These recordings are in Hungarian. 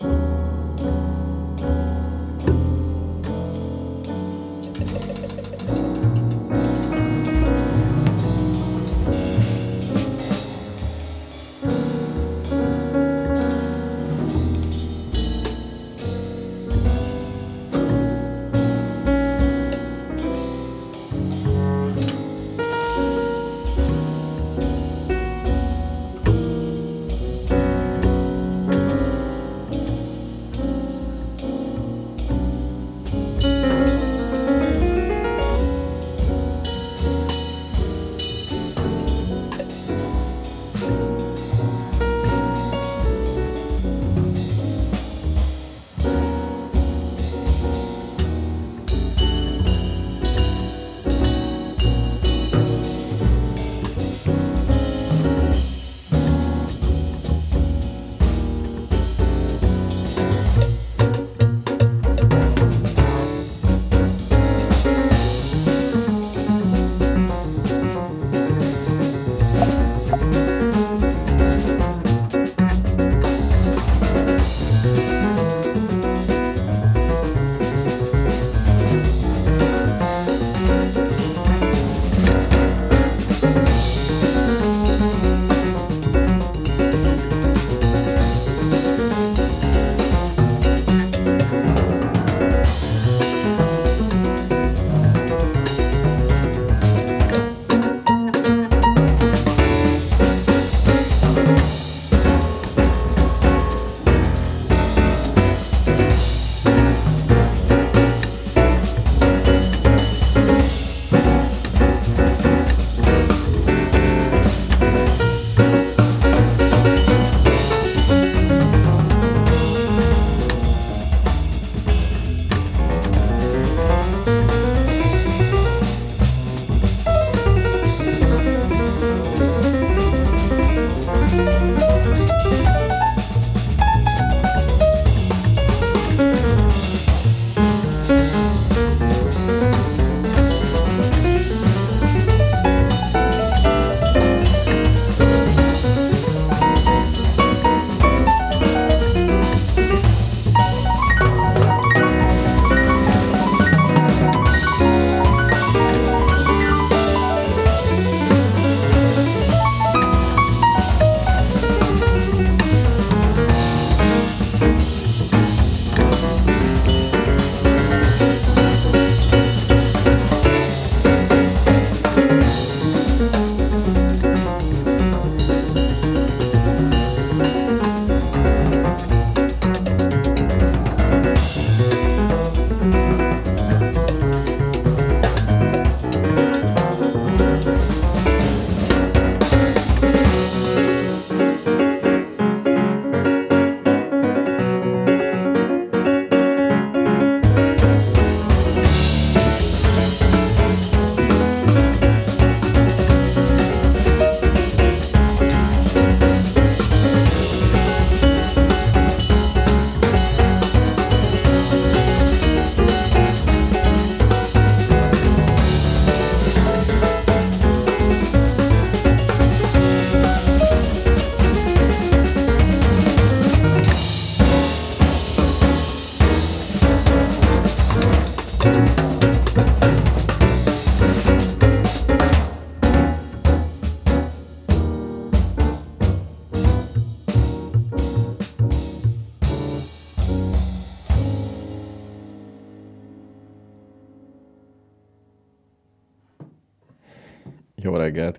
Jó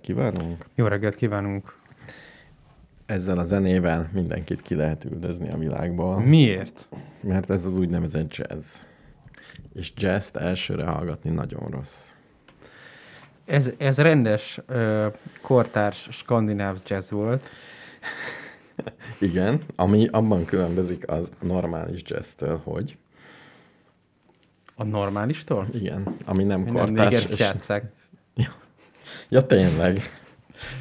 kívánunk! Jó reggelt kívánunk! Ezzel a zenével mindenkit ki lehet üldözni a világból. Miért? Mert ez az úgynevezett jazz. És jazz elsőre hallgatni nagyon rossz. Ez, ez rendes ö, kortárs skandináv jazz volt. Igen, ami abban különbözik az normális jazztől, hogy A normálistól? igen, ami nem Nem kortárs. négerek és... játszák. Ja, tényleg.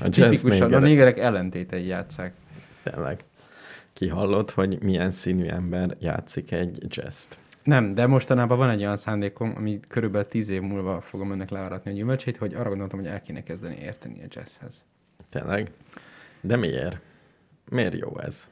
A Tipikusan a négerek. ellentétei játszák. Tényleg. Kihallott, hogy milyen színű ember játszik egy jazzt. Nem, de mostanában van egy olyan szándékom, ami körülbelül tíz év múlva fogom önnek learatni a gyümölcsét, hogy arra gondoltam, hogy el kéne kezdeni érteni a jazzhez. Tényleg. De miért? Miért jó ez?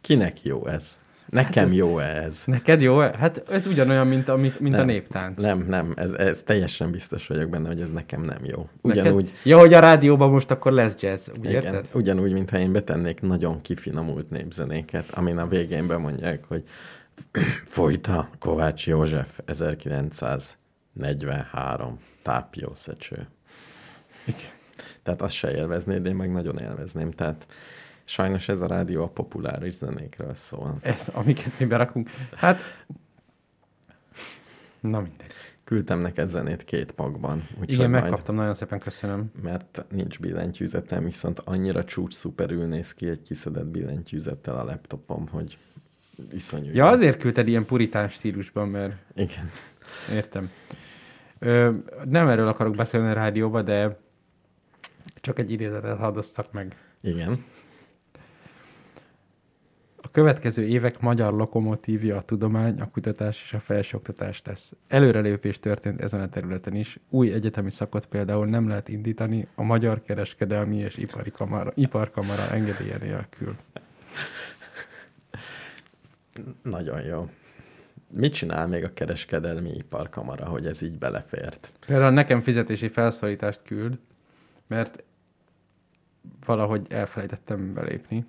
Kinek jó ez? Nekem hát jó ez. Neked jó? Hát ez ugyanolyan, mint a, mint nem, a néptánc. Nem, nem, ez, ez teljesen biztos vagyok benne, hogy ez nekem nem jó. Ugyanúgy... Neked? Ja, hogy a rádióban most akkor lesz jazz, úgy igen, érted? Ugyanúgy, mintha én betennék nagyon kifinomult népzenéket, amin a végén bemondják, hogy folyta Kovács József 1943 tápjószecső. Igen. Tehát azt se élveznéd, én meg nagyon élvezném. Tehát sajnos ez a rádió a populáris zenékről szól. Ez, amiket mi berakunk. Hát, na mindegy. Küldtem neked zenét két pakban. Igen, megkaptam, nagyon szépen köszönöm. Mert nincs billentyűzetem, viszont annyira csúcs szuperül néz ki egy kiszedett billentyűzettel a laptopom, hogy iszonyú. Ja, azért küldted ilyen puritán stílusban, mert... Igen. Értem. Ö, nem erről akarok beszélni a rádióba, de csak egy idézetet hadoztak meg. Igen. Következő évek magyar lokomotívja a tudomány, a kutatás és a felsőoktatás lesz. Előrelépés történt ezen a területen is. Új egyetemi szakot például nem lehet indítani a Magyar Kereskedelmi és Ipari Kamara, Iparkamara engedélye nélkül. Nagyon jó. Mit csinál még a kereskedelmi iparkamara, hogy ez így belefért? Például nekem fizetési felszólítást küld, mert valahogy elfelejtettem belépni.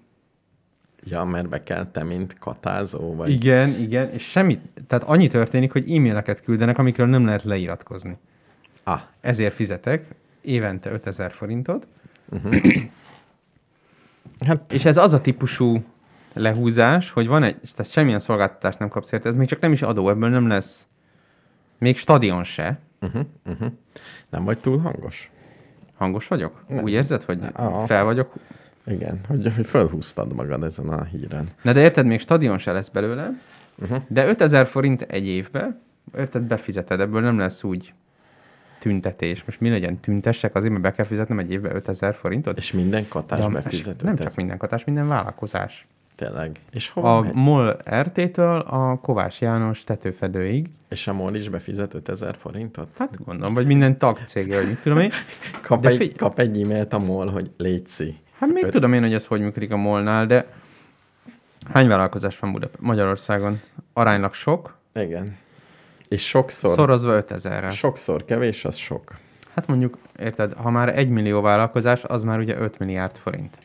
Ja, mert be kell te, mint katázó? Vagy... Igen, igen, és semmi, tehát annyi történik, hogy e-maileket küldenek, amikről nem lehet leiratkozni. Ah. Ezért fizetek évente 5000 forintot, uh-huh. hát... és ez az a típusú lehúzás, hogy van egy, tehát semmilyen szolgáltatást nem kapsz érte, ez még csak nem is adó, ebből nem lesz még stadion se. Uh-huh, uh-huh. Nem vagy túl hangos? Hangos vagyok? Nem. Úgy érzed, hogy Aha. fel vagyok? Igen, hogy, hogy felhúztad magad ezen a híren. Na de érted, még stadion se lesz belőle, uh-huh. de 5000 forint egy évbe, érted, befizeted, ebből nem lesz úgy tüntetés. Most mi legyen tüntessek, azért, mert be kell fizetnem egy évbe 5000 forintot? És minden katás befizetett? Nem csak minden katás, minden vállalkozás. Tényleg. És hova A megy? MOL RT-től a Kovács János tetőfedőig. És a MOL is befizet 5000 forintot? Hát gondolom, vagy minden tagcége, vagy mit tudom én. kap, egy, figy- kap egy e-mailt a MOL, hogy létszi. Hát még Öt... tudom én, hogy ez hogy működik a MOL-nál, de hány vállalkozás van Budap- Magyarországon? Aránylag sok. Igen. És sokszor... Szorozva 5000-re. Sokszor kevés, az sok. Hát mondjuk, érted, ha már egy millió vállalkozás, az már ugye 5 milliárd forint.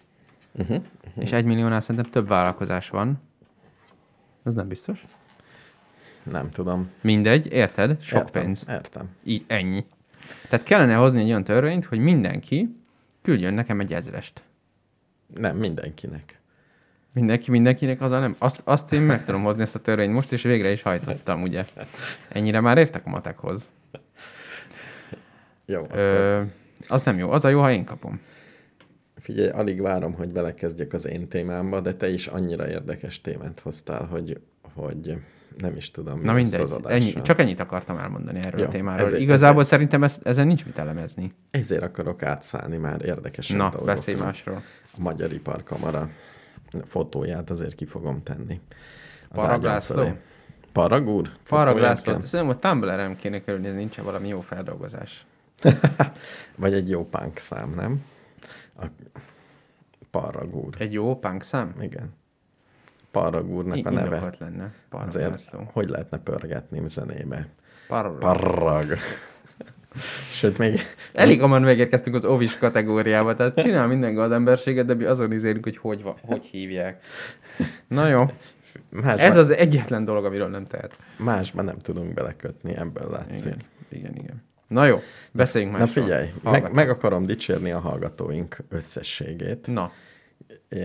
Uh-huh, uh-huh. És egy milliónál szerintem több vállalkozás van. Ez nem biztos. Nem tudom. Mindegy, érted? Sok értem, pénz. Értem. Így, ennyi. Tehát kellene hozni egy olyan törvényt, hogy mindenki küldjön nekem egy ezrest. Nem, mindenkinek. Mindenki, mindenkinek az a nem. Azt, azt én meg tudom hozni ezt a törvényt most, és végre is hajtottam, ugye. Ennyire már értek a matekhoz. Jó. Ö, akkor... Az nem jó. Az a jó, ha én kapom. Figyelj, alig várom, hogy belekezdjek az én témámba, de te is annyira érdekes témát hoztál, hogy, hogy nem is tudom. Na mindegy, az ennyi, csak ennyit akartam elmondani erről Jó, a témáról. Ezért, Igazából ezért, szerintem ez, ezen nincs mit elemezni. Ezért akarok átszállni már érdekes Na, beszélj másról. Magyar Iparkamara fotóját azért ki fogom tenni. Paraglászló? Paragúr? Paraglászló. Szerintem a Tumblr-em kéne körülnézni, nincs valami jó feldolgozás. Vagy egy jó punk szám, nem? A Parragúr. Egy jó punk szám? Igen. Parragúrnak a neve. lenne. Azért, hogy lehetne pörgetni zenébe? Parrag. Parrag. Sőt, még... Elég hamar megérkeztünk az ovis kategóriába, tehát csinál minden az emberséget, de azon izélünk, hogy hogy, hogy hívják. Na jó. Másban, Ez az egyetlen dolog, amiről nem tehet. Másban nem tudunk belekötni, ebből látszik. Igen, igen, igen. Na jó, beszéljünk már. Na figyelj, meg, meg akarom dicsérni a hallgatóink összességét. Na.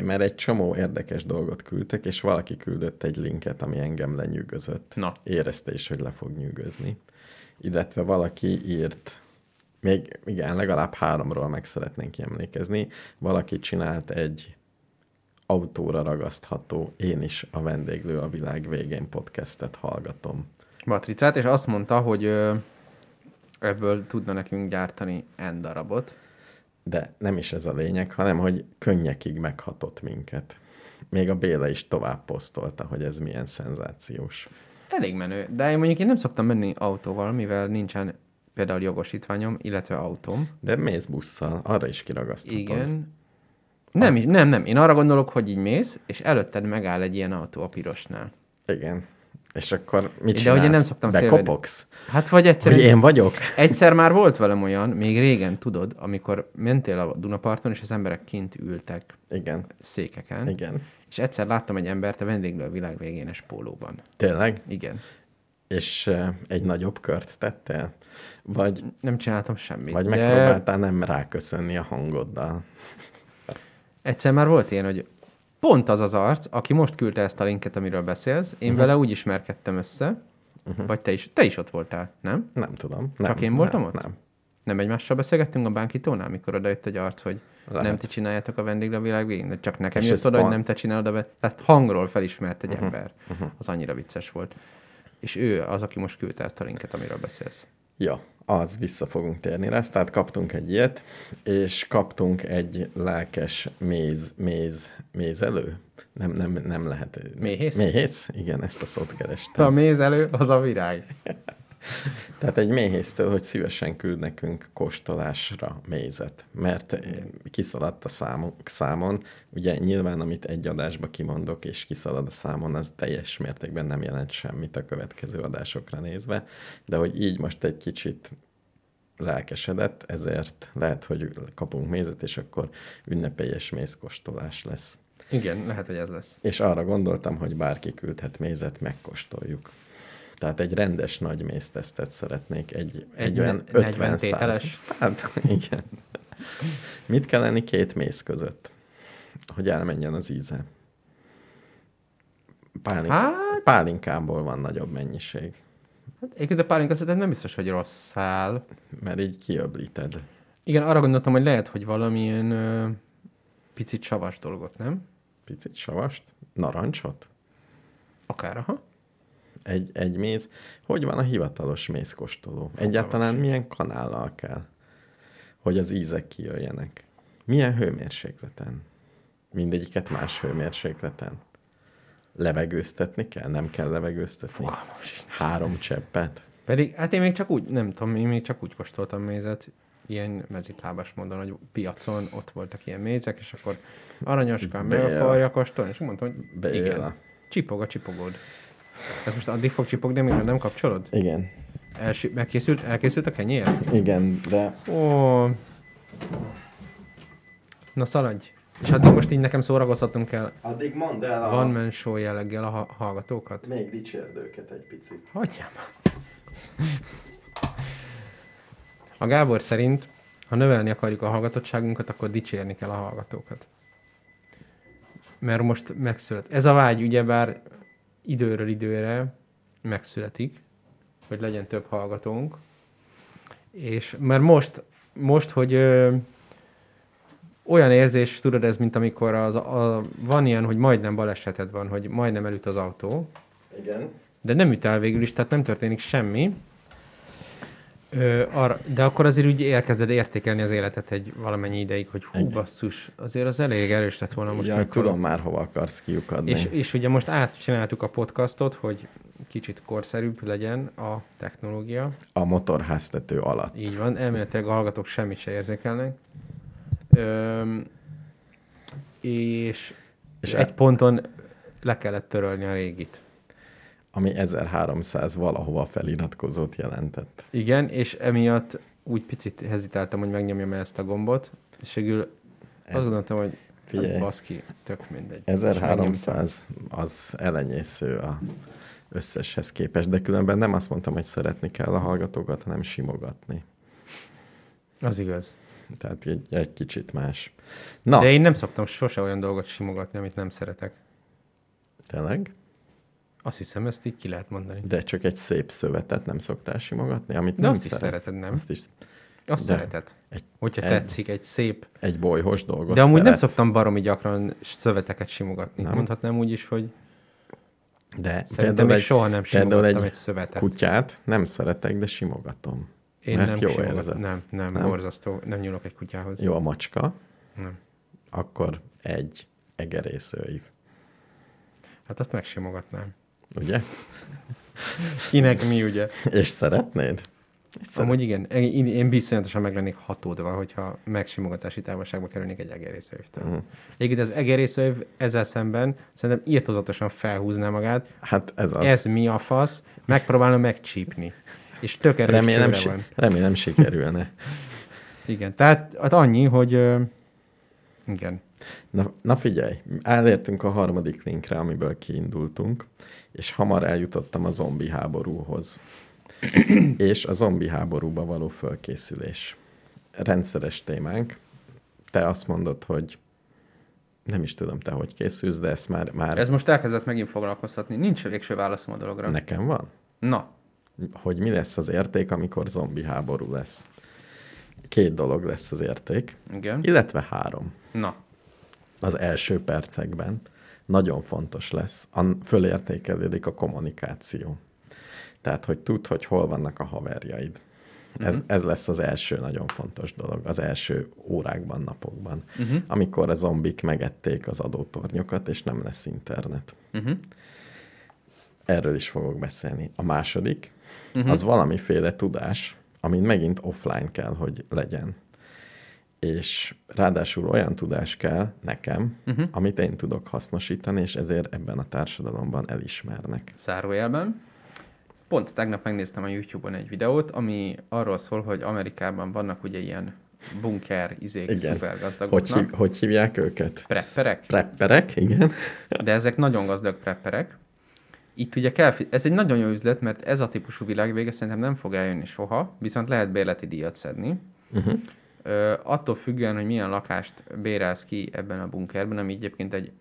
Mert egy csomó érdekes dolgot küldtek, és valaki küldött egy linket, ami engem lenyűgözött. Na. Érezte is, hogy le fog nyűgözni. Illetve valaki írt, még igen, legalább háromról meg szeretnénk emlékezni. Valaki csinált egy autóra ragasztható, én is a vendéglő a világ végén podcastet hallgatom. Matricát, és azt mondta, hogy ebből tudna nekünk gyártani N darabot. De nem is ez a lényeg, hanem hogy könnyekig meghatott minket. Még a Béla is tovább posztolta, hogy ez milyen szenzációs. Elég menő, de én mondjuk én nem szoktam menni autóval, mivel nincsen például jogosítványom, illetve autóm. De mész busszal, arra is kiragaszthatod. Igen. Nem, is, nem, nem. Én arra gondolok, hogy így mész, és előtted megáll egy ilyen autó a pirosnál. Igen. És akkor mit De hogy én nem szoktam. Bekopogsz? Hát vagy egyszer, Hogy én vagyok? egyszer már volt velem olyan, még régen, tudod, amikor mentél a Dunaparton, és az emberek kint ültek Igen. székeken, Igen. És egyszer láttam egy embert a vendéglő a világ végénes pólóban. Tényleg? Igen. És egy nagyobb kört tettél? Vagy, Nem csináltam semmit. vagy de megpróbáltál nem ráköszönni a hangoddal? Egyszer már volt ilyen, hogy pont az az arc, aki most küldte ezt a linket, amiről beszélsz, én uh-huh. vele úgy ismerkedtem össze, uh-huh. vagy te is, te is ott voltál, nem? Nem tudom. Nem, Csak én voltam nem, ott? Nem. Nem egymással beszélgettünk a bánkitónál, amikor odajött egy arc, hogy Lehet. nem ti csináljátok a vendéglő a világ végén, de csak nekem jött oda, hogy nem te csinálod a be... Tehát hangról felismert egy uh-huh. ember. Uh-huh. Az annyira vicces volt. És ő az, aki most küldte ezt a linket, amiről beszélsz. Ja, az vissza fogunk térni rá. Tehát kaptunk egy ilyet, és kaptunk egy lelkes méz, méz, mézelő? Nem, nem, nem lehet. Méhész? Méhész? Igen, ezt a szót kerestem. A mézelő az a virág. Tehát egy méhésztől, hogy szívesen küld nekünk kóstolásra mézet, mert kiszaladt a számon, számon. Ugye nyilván, amit egy adásba kimondok, és kiszalad a számon, az teljes mértékben nem jelent semmit a következő adásokra nézve, de hogy így most egy kicsit lelkesedett, ezért lehet, hogy kapunk mézet, és akkor ünnepélyes mézkóstolás lesz. Igen, lehet, hogy ez lesz. És arra gondoltam, hogy bárki küldhet mézet, megkóstoljuk. Tehát egy rendes nagy méztesztet szeretnék, egy, egy, olyan ne- 40 50 tételes? Hát igen. Mit kell lenni két méz között, hogy elmenjen az íze? Pálink, Hát, Pálinkából van nagyobb mennyiség, hát egyébként a pálinka szerintem nem biztos, hogy rossz szál. mert így kiöblíted. Igen, arra gondoltam, hogy lehet, hogy valamilyen ö, picit savas dolgot, nem? Picit savast, narancsot, Akár, aha. Egy, egy méz. Hogy van a hivatalos mézkóstoló? Egyáltalán milyen kanállal kell, hogy az ízek kijöjjenek? Milyen hőmérsékleten? Mindegyiket más hőmérsékleten. Levegőztetni kell? Nem kell levegőztetni? Fogalmam sincs. Három cseppet? Pedig, hát én még csak úgy, nem tudom, én még csak úgy kóstoltam mézet, ilyen mezitlábas módon, hogy piacon ott voltak ilyen mézek, és akkor aranyoskán meg akarja kóstolni, és mondtam, hogy Béla. igen, csipog a csipogód. Ez most addig fog csipogni, amíg nem kapcsolod? Igen. Elsü- megkészült, elkészült a kenyér? Igen, de Ó. Na szaladj. És addig most így nekem szórakoztatnom kell addig mondd el Van Man Show jelleggel a ha- hallgatókat? Még dicsérd őket egy picit. Hagyjam. A Gábor szerint, ha növelni akarjuk a hallgatottságunkat, akkor dicsérni kell a hallgatókat. Mert most megszület. Ez a vágy ugyebár időről időre megszületik, hogy legyen több hallgatónk. És mert most, most hogy ö, olyan érzés, tudod, ez, mint amikor az, a, van ilyen, hogy majdnem baleseted van, hogy majdnem elüt az autó, Igen. de nem üt el végül is, tehát nem történik semmi. Ö, arra, de akkor azért úgy elkezded értékelni az életet egy valamennyi ideig, hogy hú, basszus, azért az elég erős lett volna most ja, meghalom. tudom már, hova akarsz kiukadni. És, és ugye most átcsináltuk a podcastot, hogy kicsit korszerűbb legyen a technológia. A motorháztető alatt. Így van, elméletileg a hallgatók semmit se érzékelnek. Öm, és, És és el- egy ponton le kellett törölni a régit. Ami 1300 valahova feliratkozót jelentett. Igen, és emiatt úgy picit hezitáltam, hogy megnyomjam ezt a gombot, és végül Ez- azt gondoltam, hogy Figyelj. hát baszki, tök mindegy. És megnyomtam. 1300 az elenyésző a összeshez képest, de különben nem azt mondtam, hogy szeretni kell a hallgatókat, hanem simogatni. Az igaz. Tehát egy, egy kicsit más. Na, De én nem szoktam sose olyan dolgot simogatni, amit nem szeretek. tényleg? Azt hiszem, ezt így ki lehet mondani. De csak egy szép szövetet nem szoktál simogatni, amit De nem azt is szeretsz. szereted, nem? Azt is Azt De. szereted. egy, Hogyha egy- tetszik egy szép... egy bolyhos dolgot De amúgy nem szeretsz. szoktam baromi gyakran szöveteket simogatni. Nem? Mondhatnám úgy is, hogy De szerintem még egy, soha nem simogattam egy egy szövetet. kutyát nem szeretek, de simogatom. Én mert nem jó. Nem, nem, Nem? nem, borzasztó. Nem nyúlok egy kutyához. Jó a macska, Nem. akkor egy egerészőív. Hát azt megsimogatnám. Ugye? Kinek mi, ugye? És szeretnéd? Amúgy igen, én, én bizonyosan meg lennék hatódva, hogyha megsimogatási távolságba kerülnék egy egerészővtől. Uh-huh. Egyébként az egerészőv ezzel szemben szerintem írtozatosan felhúzná magát. Hát ez az. Ez mi a fasz? Megpróbálna megcsípni. És tök erős remélem, si- van. remélem sikerülne. Igen, tehát hát annyi, hogy igen. Na, na figyelj, elértünk a harmadik linkre, amiből kiindultunk, és hamar eljutottam a zombi háborúhoz. és a zombi háborúba való fölkészülés. Rendszeres témánk. Te azt mondod, hogy nem is tudom te, hogy készülsz, de ezt már, már Ez most elkezdett megint foglalkoztatni. Nincs végső válaszom a dologra. nekem van. Na, Hogy mi lesz az érték, amikor zombi háború lesz. Két dolog lesz az érték, igen. illetve három. Na, az első percekben nagyon fontos lesz, fölértékelődik a kommunikáció. Tehát, hogy tudd, hogy hol vannak a haverjaid. Ez, ez lesz az első nagyon fontos dolog, az első órákban, napokban, uh-huh. amikor a zombik megették az adótornyokat, és nem lesz internet. Uh-huh. Erről is fogok beszélni. A második, Mhm. uh-huh. az valamiféle tudás, amin megint offline kell, hogy legyen. És ráadásul olyan tudás kell nekem, uh-huh. amit én tudok hasznosítani, és ezért ebben a társadalomban elismernek. zárójelben. Pont tegnap megnéztem a YouTube-on egy videót, ami arról szól, hogy Amerikában vannak ugye ilyen bunker izék, Igen. Hogy, szupergazdagoknak. hív, hogy hívják őket? Prepperek, Prepperek, igen. de ezek nagyon gazdag prepperek. Itt ugye kell, ez egy nagyon jó üzlet, mert ez a típusú világvége szerintem nem fog eljönni soha, viszont lehet bérleti díjat szedni. Uh-huh. Attól függően, hogy milyen lakást bérelsz ki ebben a bunkerben, ami egyébként egy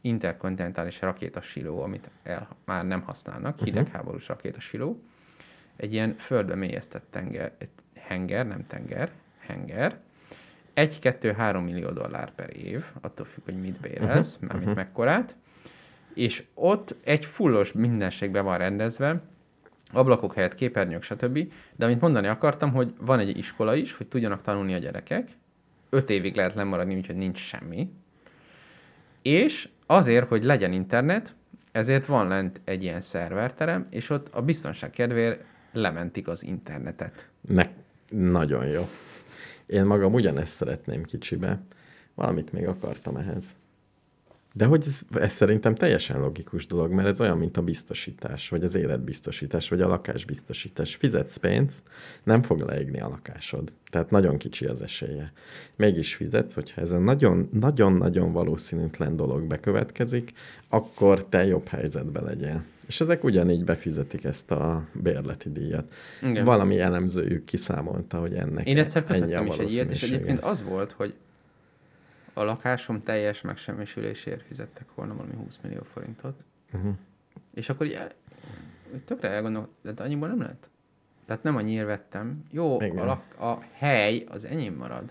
interkontinentális rakétasiló, amit el, már nem használnak, hidegháborús rakétasiló. Egy ilyen földbe mélyeztett tenger, henger, nem tenger, henger. 1-2-3 millió dollár per év, attól függ, hogy mit bérelsz, uh-huh. mármint mekkorát. És ott egy fullos mindenségbe van rendezve, ablakok helyett képernyők, stb. De amit mondani akartam, hogy van egy iskola is, hogy tudjanak tanulni a gyerekek. Öt évig lehet lemaradni, úgyhogy nincs semmi. És azért, hogy legyen internet, ezért van lent egy ilyen szerverterem, és ott a biztonság kedvéért lementik az internetet. Ne, nagyon jó. Én magam ugyanezt szeretném kicsibe. Valamit még akartam ehhez. De hogy ez, ez szerintem teljesen logikus dolog, mert ez olyan, mint a biztosítás, vagy az életbiztosítás, vagy a lakásbiztosítás. Fizetsz pénzt, nem fog leégni a lakásod. Tehát nagyon kicsi az esélye. Mégis fizetsz, hogyha ez a nagyon- nagyon-nagyon valószínűtlen dolog bekövetkezik, akkor te jobb helyzetbe legyél. És ezek ugyanígy befizetik ezt a bérleti díjat. Igen. Valami elemzőjük kiszámolta, hogy ennek Én egyszer ennyi a is egy ilyet, és egyébként az volt, hogy a lakásom teljes megsemmisülésért fizettek volna valami 20 millió forintot. Uh-huh. És akkor így el, tökre elgondolkodtam, de annyiból nem lehet. Tehát nem annyiért vettem. Jó, Igen. a, lak, a hely az enyém marad.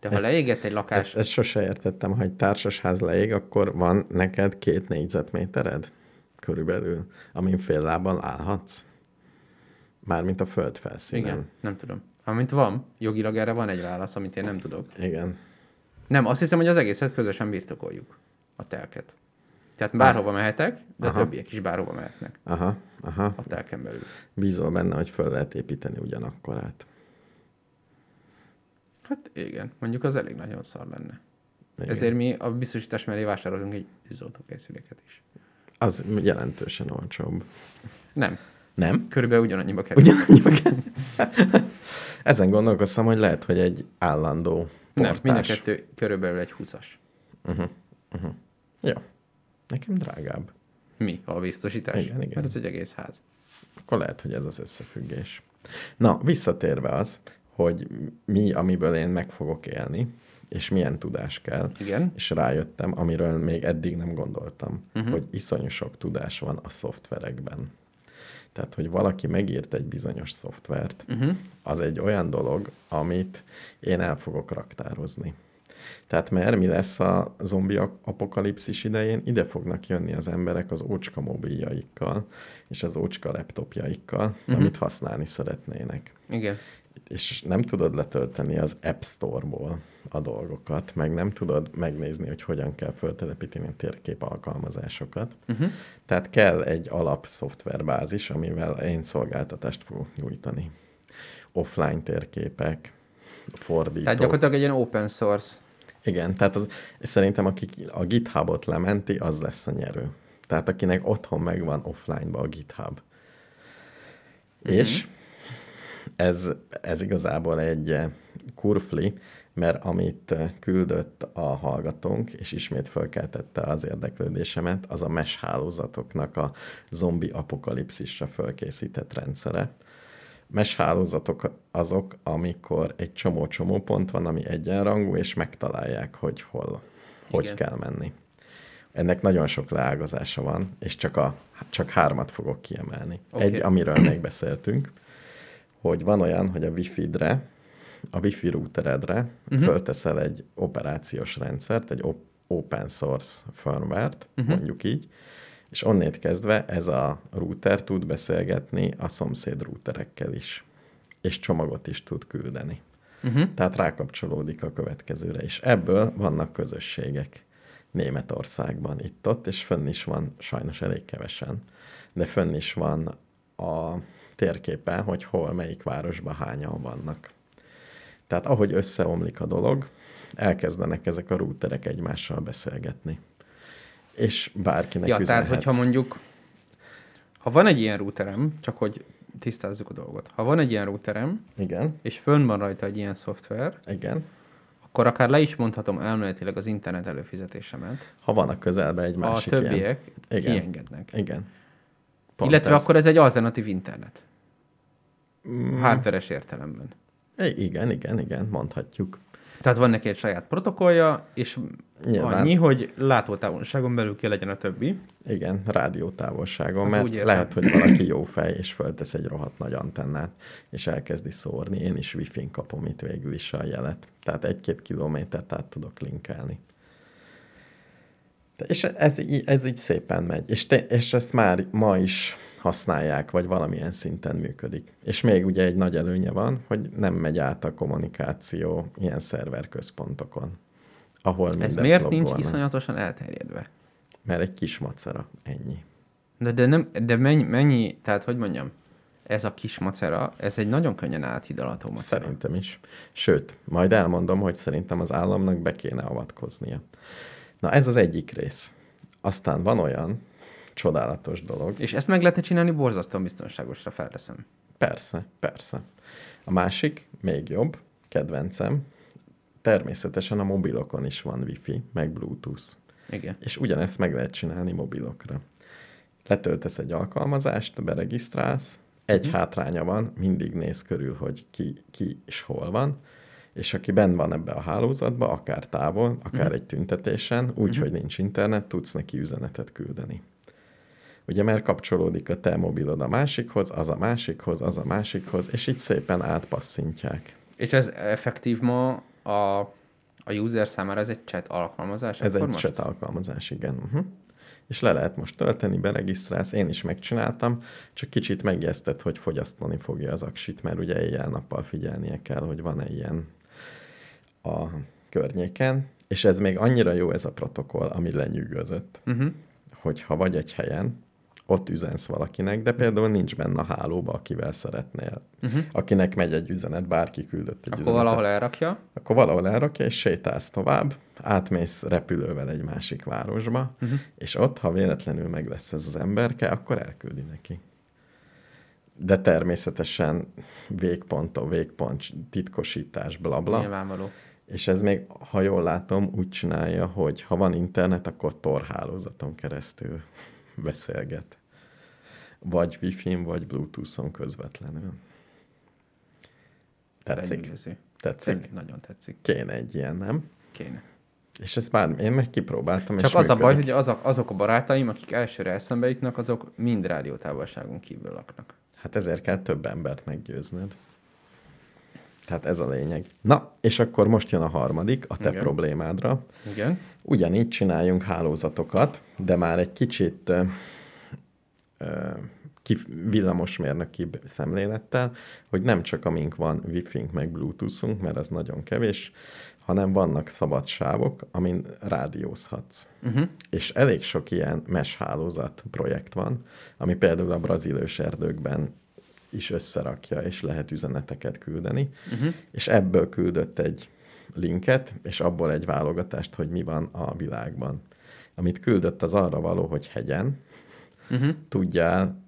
De ha Ezt- leégett egy lakás... Ezt, ezt sose értettem, ha egy társasház leég, akkor van neked két négyzetmétered körülbelül, amin fél lábban állhatsz. Mármint a föld felszínen. Igen, nem tudom. Amint van, jogilag erre van egy válasz, amit én nem tudok. Igen. Nem, azt hiszem, hogy az egészet közösen birtokoljuk. A telket. Tehát bárhova mehetek, de Aha. többiek is bárhova mehetnek Aha, aha. a telken belül. Bízol benne, hogy föl lehet építeni ugyanakkorát. Hát igen, mondjuk az elég nagyon szar lenne. Igen. Ezért mi a biztosítás mellé vásárolunk egy tűzoltókészüléket is. Az jelentősen olcsóbb. Nem, Nem? körülbelül ugyanannyiba kerül. Ugyanannyiba kell. Ezen gondolkoztam, hogy lehet, hogy egy állandó Nem, portás. mind a kettő körülbelül egy 20-as. Uh-huh. Uh-huh. Jó. Nekem drágább. Mi? A biztosítás? Igen, igen. Mert ez egy egész ház. Akkor lehet, hogy ez az összefüggés. Na, visszatérve az, hogy mi, amiből én meg fogok élni, és milyen tudás kell, Igen. és rájöttem, amiről még eddig nem gondoltam, uh-huh. hogy iszonyú sok tudás van a szoftverekben. Tehát, hogy valaki megírt egy bizonyos szoftvert, Uh-huh. az egy olyan dolog, amit én el fogok raktározni. Tehát mert mi lesz a zombi apokalipszis idején, ide fognak jönni az emberek az ócska mobiljaikkal, és az ócska laptopjaikkal, uh-huh. amit használni szeretnének. Igen. És nem tudod letölteni az App Store-ból a dolgokat, meg nem tudod megnézni, hogy hogyan kell föltelepíteni a térkép alkalmazásokat. Uh-huh. Tehát kell egy alap szoftverbázis, amivel én szolgáltatást fogok nyújtani. Offline térképek, fordítók. Tehát gyakorlatilag egy ilyen open source. Igen, tehát az, szerintem aki a GitHubot lementi, az lesz a nyerő. Tehát akinek otthon megvan offline-ba a GitHub. Uh-huh. És ez, ez igazából egy kurfli, mert amit küldött a hallgatónk, és ismét fölkeltette az érdeklődésemet, az a mesh hálózatoknak a zombi apokalipszisra fölkészített rendszere. Mesh hálózatok azok, amikor egy csomó-csomó pont van, ami egyenrangú, és megtalálják, hogy hol, Igen. hogy kell menni. Ennek nagyon sok leágazása van, és csak, a, csak hármat fogok kiemelni. Okay. Egy, amiről még beszéltünk, hogy van olyan, hogy a Wi-Fi-re, a Wi-Fi routeredre uh-huh. fölteszel egy operációs rendszert, egy op- open source firmware-t, uh-huh. mondjuk így, és onnét kezdve ez a router tud beszélgetni a szomszéd routerekkel is, és csomagot is tud küldeni. Uh-huh. Tehát rákapcsolódik a következőre, és ebből vannak közösségek. Németországban itt-ott, és fönn is van, sajnos elég kevesen, de fönn is van a térképen, hogy hol, melyik városban hányan vannak. Tehát ahogy összeomlik a dolog, elkezdenek ezek a routerek egymással beszélgetni. És bárkinek ja, üzenhetsz. tehát hogyha mondjuk, ha van egy ilyen routerem, csak hogy tisztázzuk a dolgot. Ha van egy ilyen routerem, Igen. és fönn van rajta egy ilyen szoftver, Igen. akkor akár le is mondhatom elméletileg az internet előfizetésemet. Ha van a közelben egy másik A többiek ilyen. Igen. kiengednek. Igen. Pont Illetve ez. akkor ez egy alternatív internet. Mm. Hardveres értelemben. Igen, igen, igen, mondhatjuk. Tehát van neki egy saját protokollja, és Nyilván. annyi, hogy látótávolságon belül kell legyen a többi. Igen, rádiótávolságon, hát mert lehet, hogy valaki jó fej, és föltesz egy rohadt nagy antennát, és elkezdi szórni. Én is wifi-n kapom itt végül is a jelet. Tehát egy-két kilométert át tudok linkelni. És ez, ez így szépen megy. És, te, és ezt már ma is használják, vagy valamilyen szinten működik. És még ugye egy nagy előnye van, hogy nem megy át a kommunikáció ilyen szerverközpontokon, ahol Ez miért nincs iszonyatosan elterjedve? Mert egy kis macera, ennyi. De, de, nem, de mennyi, mennyi, tehát hogy mondjam, ez a kis macera, ez egy nagyon könnyen áthidalható macera. Szerintem is. Sőt, majd elmondom, hogy szerintem az államnak be kéne avatkoznia. Na ez az egyik rész. Aztán van olyan, csodálatos dolog. És ezt meg lehet csinálni borzasztóan biztonságosra, felteszem. Persze, persze. A másik, még jobb, kedvencem, természetesen a mobilokon is van wifi, meg bluetooth. Igen. És ugyanezt meg lehet csinálni mobilokra. Letöltesz egy alkalmazást, beregisztrálsz, egy mm. hátránya van, mindig néz körül, hogy ki, ki is hol van, és aki benn van ebbe a hálózatba, akár távol, akár mm. egy tüntetésen, úgy, mm. hogy nincs internet, tudsz neki üzenetet küldeni. Ugye mert kapcsolódik a te mobilod a másikhoz, az a másikhoz, az a másikhoz, és így szépen átpasszintják. És ez effektív ma a, a user számára ez egy chat alkalmazás? Ez egy most? chat alkalmazás, igen. Uh-huh. És le lehet most tölteni, beregisztrálsz, én is megcsináltam, csak kicsit megjesztett, hogy fogyasztani fogja az aksit, mert ugye éjjel-nappal figyelnie kell, hogy van-e ilyen a környéken, és ez még annyira jó ez a protokoll, ami lenyűgözött, uh-huh. hogy ha vagy egy helyen, ott üzensz valakinek, de például nincs benne a hálóba, akivel szeretnél. Uh-huh. Akinek megy egy üzenet, bárki küldött egy Akkor üzenetet. valahol elrakja? Akkor valahol elrakja, és sétálsz tovább, átmész repülővel egy másik városba, uh-huh. és ott, ha véletlenül meg lesz ez az emberke, akkor elküldi neki. De természetesen végpont, a végpont, titkosítás, blabla. Nyilvánvaló. És ez még, ha jól látom, úgy csinálja, hogy ha van internet, akkor torhálózaton keresztül beszélget. Vagy Wi-Fi-n, vagy Bluetooth-on közvetlenül. Tetszik? Lenyűgöző. Tetszik? Tényleg nagyon tetszik. Kéne egy ilyen, nem? Kéne. És ezt már én meg kipróbáltam, Csak az működik. a baj, hogy azok, azok a barátaim, akik elsőre eszembe jutnak, azok mind rádiótávolságon kívül laknak. Hát ezért kell több embert meggyőznöd. Tehát ez a lényeg. Na, és akkor most jön a harmadik, a te Igen. problémádra. Igen. Ugyanígy csináljunk hálózatokat, de már egy kicsit villamosmérnöki szemlélettel, hogy nem csak amink van Wi-Fi-nk meg Bluetooth-unk, mert az nagyon kevés, hanem vannak szabad sávok, amin rádiózhatsz. Uh-huh. És elég sok ilyen mesh hálózat projekt van, ami például a brazilős erdőkben is összerakja, és lehet üzeneteket küldeni, uh-huh. és ebből küldött egy linket, és abból egy válogatást, hogy mi van a világban. Amit küldött, az arra való, hogy hegyen uh-huh. tudjál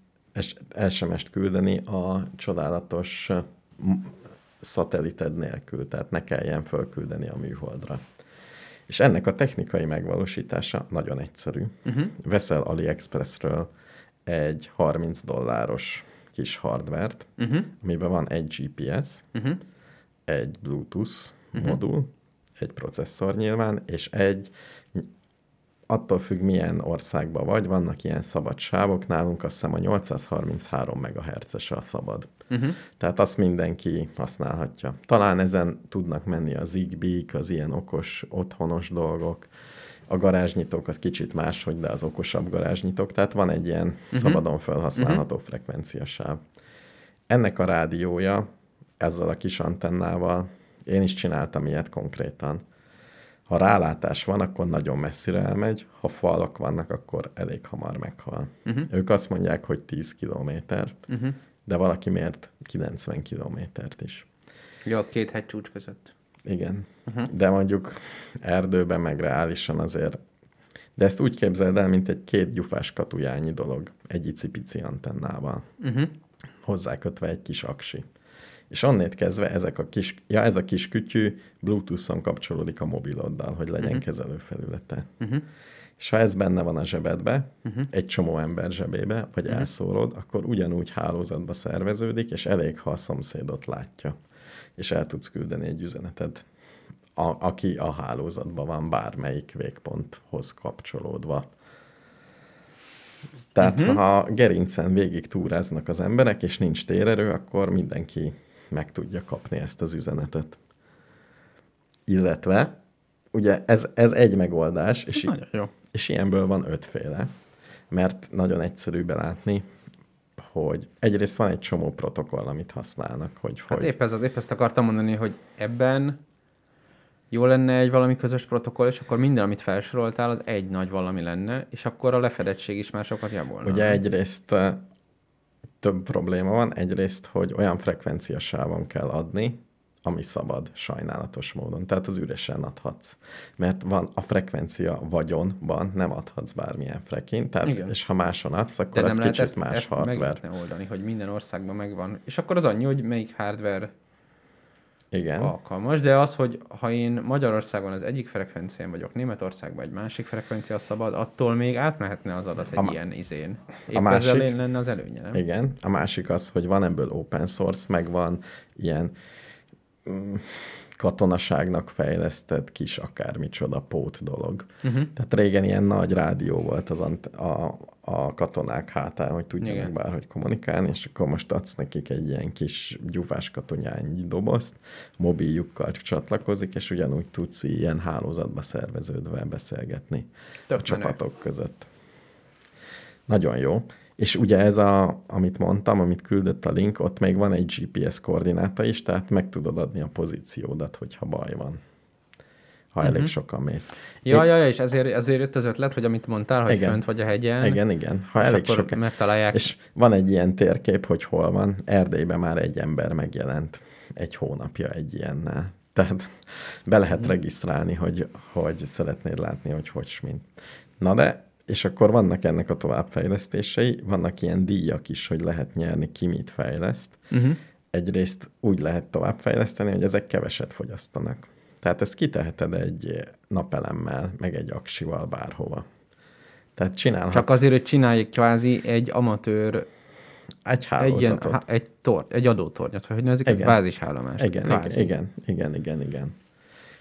SMS-t küldeni a csodálatos szatelited nélkül, tehát ne kelljen fölküldeni a műholdra. És ennek a technikai megvalósítása nagyon egyszerű. Uh-huh. Veszel AliExpressről egy 30 dolláros kis hardvert, uh-huh. amiben van egy GPS, uh-huh. egy Bluetooth uh-huh. modul, egy processzor nyilván, és egy attól függ, milyen országban vagy, vannak ilyen szabad sávok, nálunk azt hiszem a 833 MHz-es a szabad. Uh-huh. Tehát azt mindenki használhatja. Talán ezen tudnak menni az zigbee az ilyen okos, otthonos dolgok, a garázsnyitók az kicsit máshogy, de az okosabb garázsnyitók, tehát van egy ilyen uh-huh. szabadon felhasználható uh-huh. frekvenciasáv. Ennek a rádiója ezzel a kis antennával, én is csináltam ilyet konkrétan, ha rálátás van, akkor nagyon messzire elmegy, ha falak vannak, akkor elég hamar meghal. Uh-huh. Ők azt mondják, hogy 10 kilométer, uh-huh. de valaki mért 90 kilométert is. Ja, két hegycsúcs között. Igen, uh-huh. de mondjuk erdőben meg reálisan azért de ezt úgy képzeld el, mint egy két gyufás katujányi dolog, egy icipici antennával. Uh-huh. Hozzákötve egy kis aksi és onnét kezdve ezek a kis, ja, ez a kis kütyű Bluetooth-on kapcsolódik a mobiloddal, hogy legyen uh-huh. kezelőfelülete. Uh-huh. És ha ez benne van a zsebedbe, uh-huh. egy csomó ember zsebébe, vagy uh-huh. elszórod, akkor ugyanúgy hálózatba szerveződik, és elég, ha a szomszédot látja, és el tudsz küldeni egy üzeneted, a, aki a hálózatban van bármelyik végponthoz kapcsolódva. Tehát uh-huh. ha gerincen végig túráznak az emberek, és nincs térerő, akkor mindenki meg tudja kapni ezt az üzenetet. Illetve, ugye ez, ez egy megoldás, és, nagyon jó. és ilyenből van ötféle, mert nagyon egyszerű belátni, hogy egyrészt van egy csomó protokoll, amit használnak. Hogy, hát hogy... épp, ez az, épp ezt akartam mondani, hogy ebben jó lenne egy valami közös protokoll, és akkor minden, amit felsoroltál, az egy nagy valami lenne, és akkor a lefedettség is már sokat javulna. Ugye egyrészt több probléma van. Egyrészt, hogy olyan frekvenciasávon kell adni, ami szabad sajnálatos módon. Tehát az üresen adhatsz. Mert van a frekvencia vagyonban, nem adhatsz bármilyen frekin, tehát, Igen. és ha máson adsz, akkor De az kicsit ezt, más ezt hardware. Oldani, hogy minden országban megvan. És akkor az annyi, hogy melyik hardware igen. alkalmas, de az, hogy ha én Magyarországon az egyik frekvencián vagyok, Németországban egy másik frekvencia szabad, attól még átmehetne az adat egy a ilyen izén. Épp a másik, ezzel lenne az előnye, nem? Igen, a másik az, hogy van ebből open source, meg van ilyen mm, katonaságnak fejlesztett kis akármicsoda pót dolog. Uh-huh. Tehát régen ilyen nagy rádió volt az a, a katonák hátán, hogy tudjanak Igen. bárhogy kommunikálni, és akkor most adsz nekik egy ilyen kis gyufás katonyányi dobozt, mobiljukkal csatlakozik, és ugyanúgy tudsz ilyen hálózatba szerveződve beszélgetni Tök a csapatok között. Nagyon jó. És ugye ez, a, amit mondtam, amit küldött a link, ott még van egy GPS koordináta is, tehát meg tudod adni a pozíciódat, hogyha baj van ha uh-huh. elég sokan mész. Ja, Én... ja, ja, és ezért, ezért jött az ötlet, hogy amit mondtál, hogy igen. fönt vagy a hegyen. Igen, igen. Ha elég sokan megtalálják. És van egy ilyen térkép, hogy hol van. Erdélyben már egy ember megjelent egy hónapja egy ilyennel. Tehát be lehet uh-huh. regisztrálni, hogy, hogy szeretnéd látni, hogy hogy mint. Na de és akkor vannak ennek a továbbfejlesztései, vannak ilyen díjak is, hogy lehet nyerni, ki mit fejleszt. Uh-huh. Egyrészt úgy lehet továbbfejleszteni, hogy ezek keveset fogyasztanak. Tehát ezt kiteheted egy napelemmel, meg egy aksival bárhova. Tehát csinálhatsz... Csak azért, hogy csinálj kvázi egy amatőr egy hálózatot. Egy, egy, tor, egy adótornyot, vagy hogy nevezik, egy bázisállomást. Igen, igen, igen, igen, igen, igen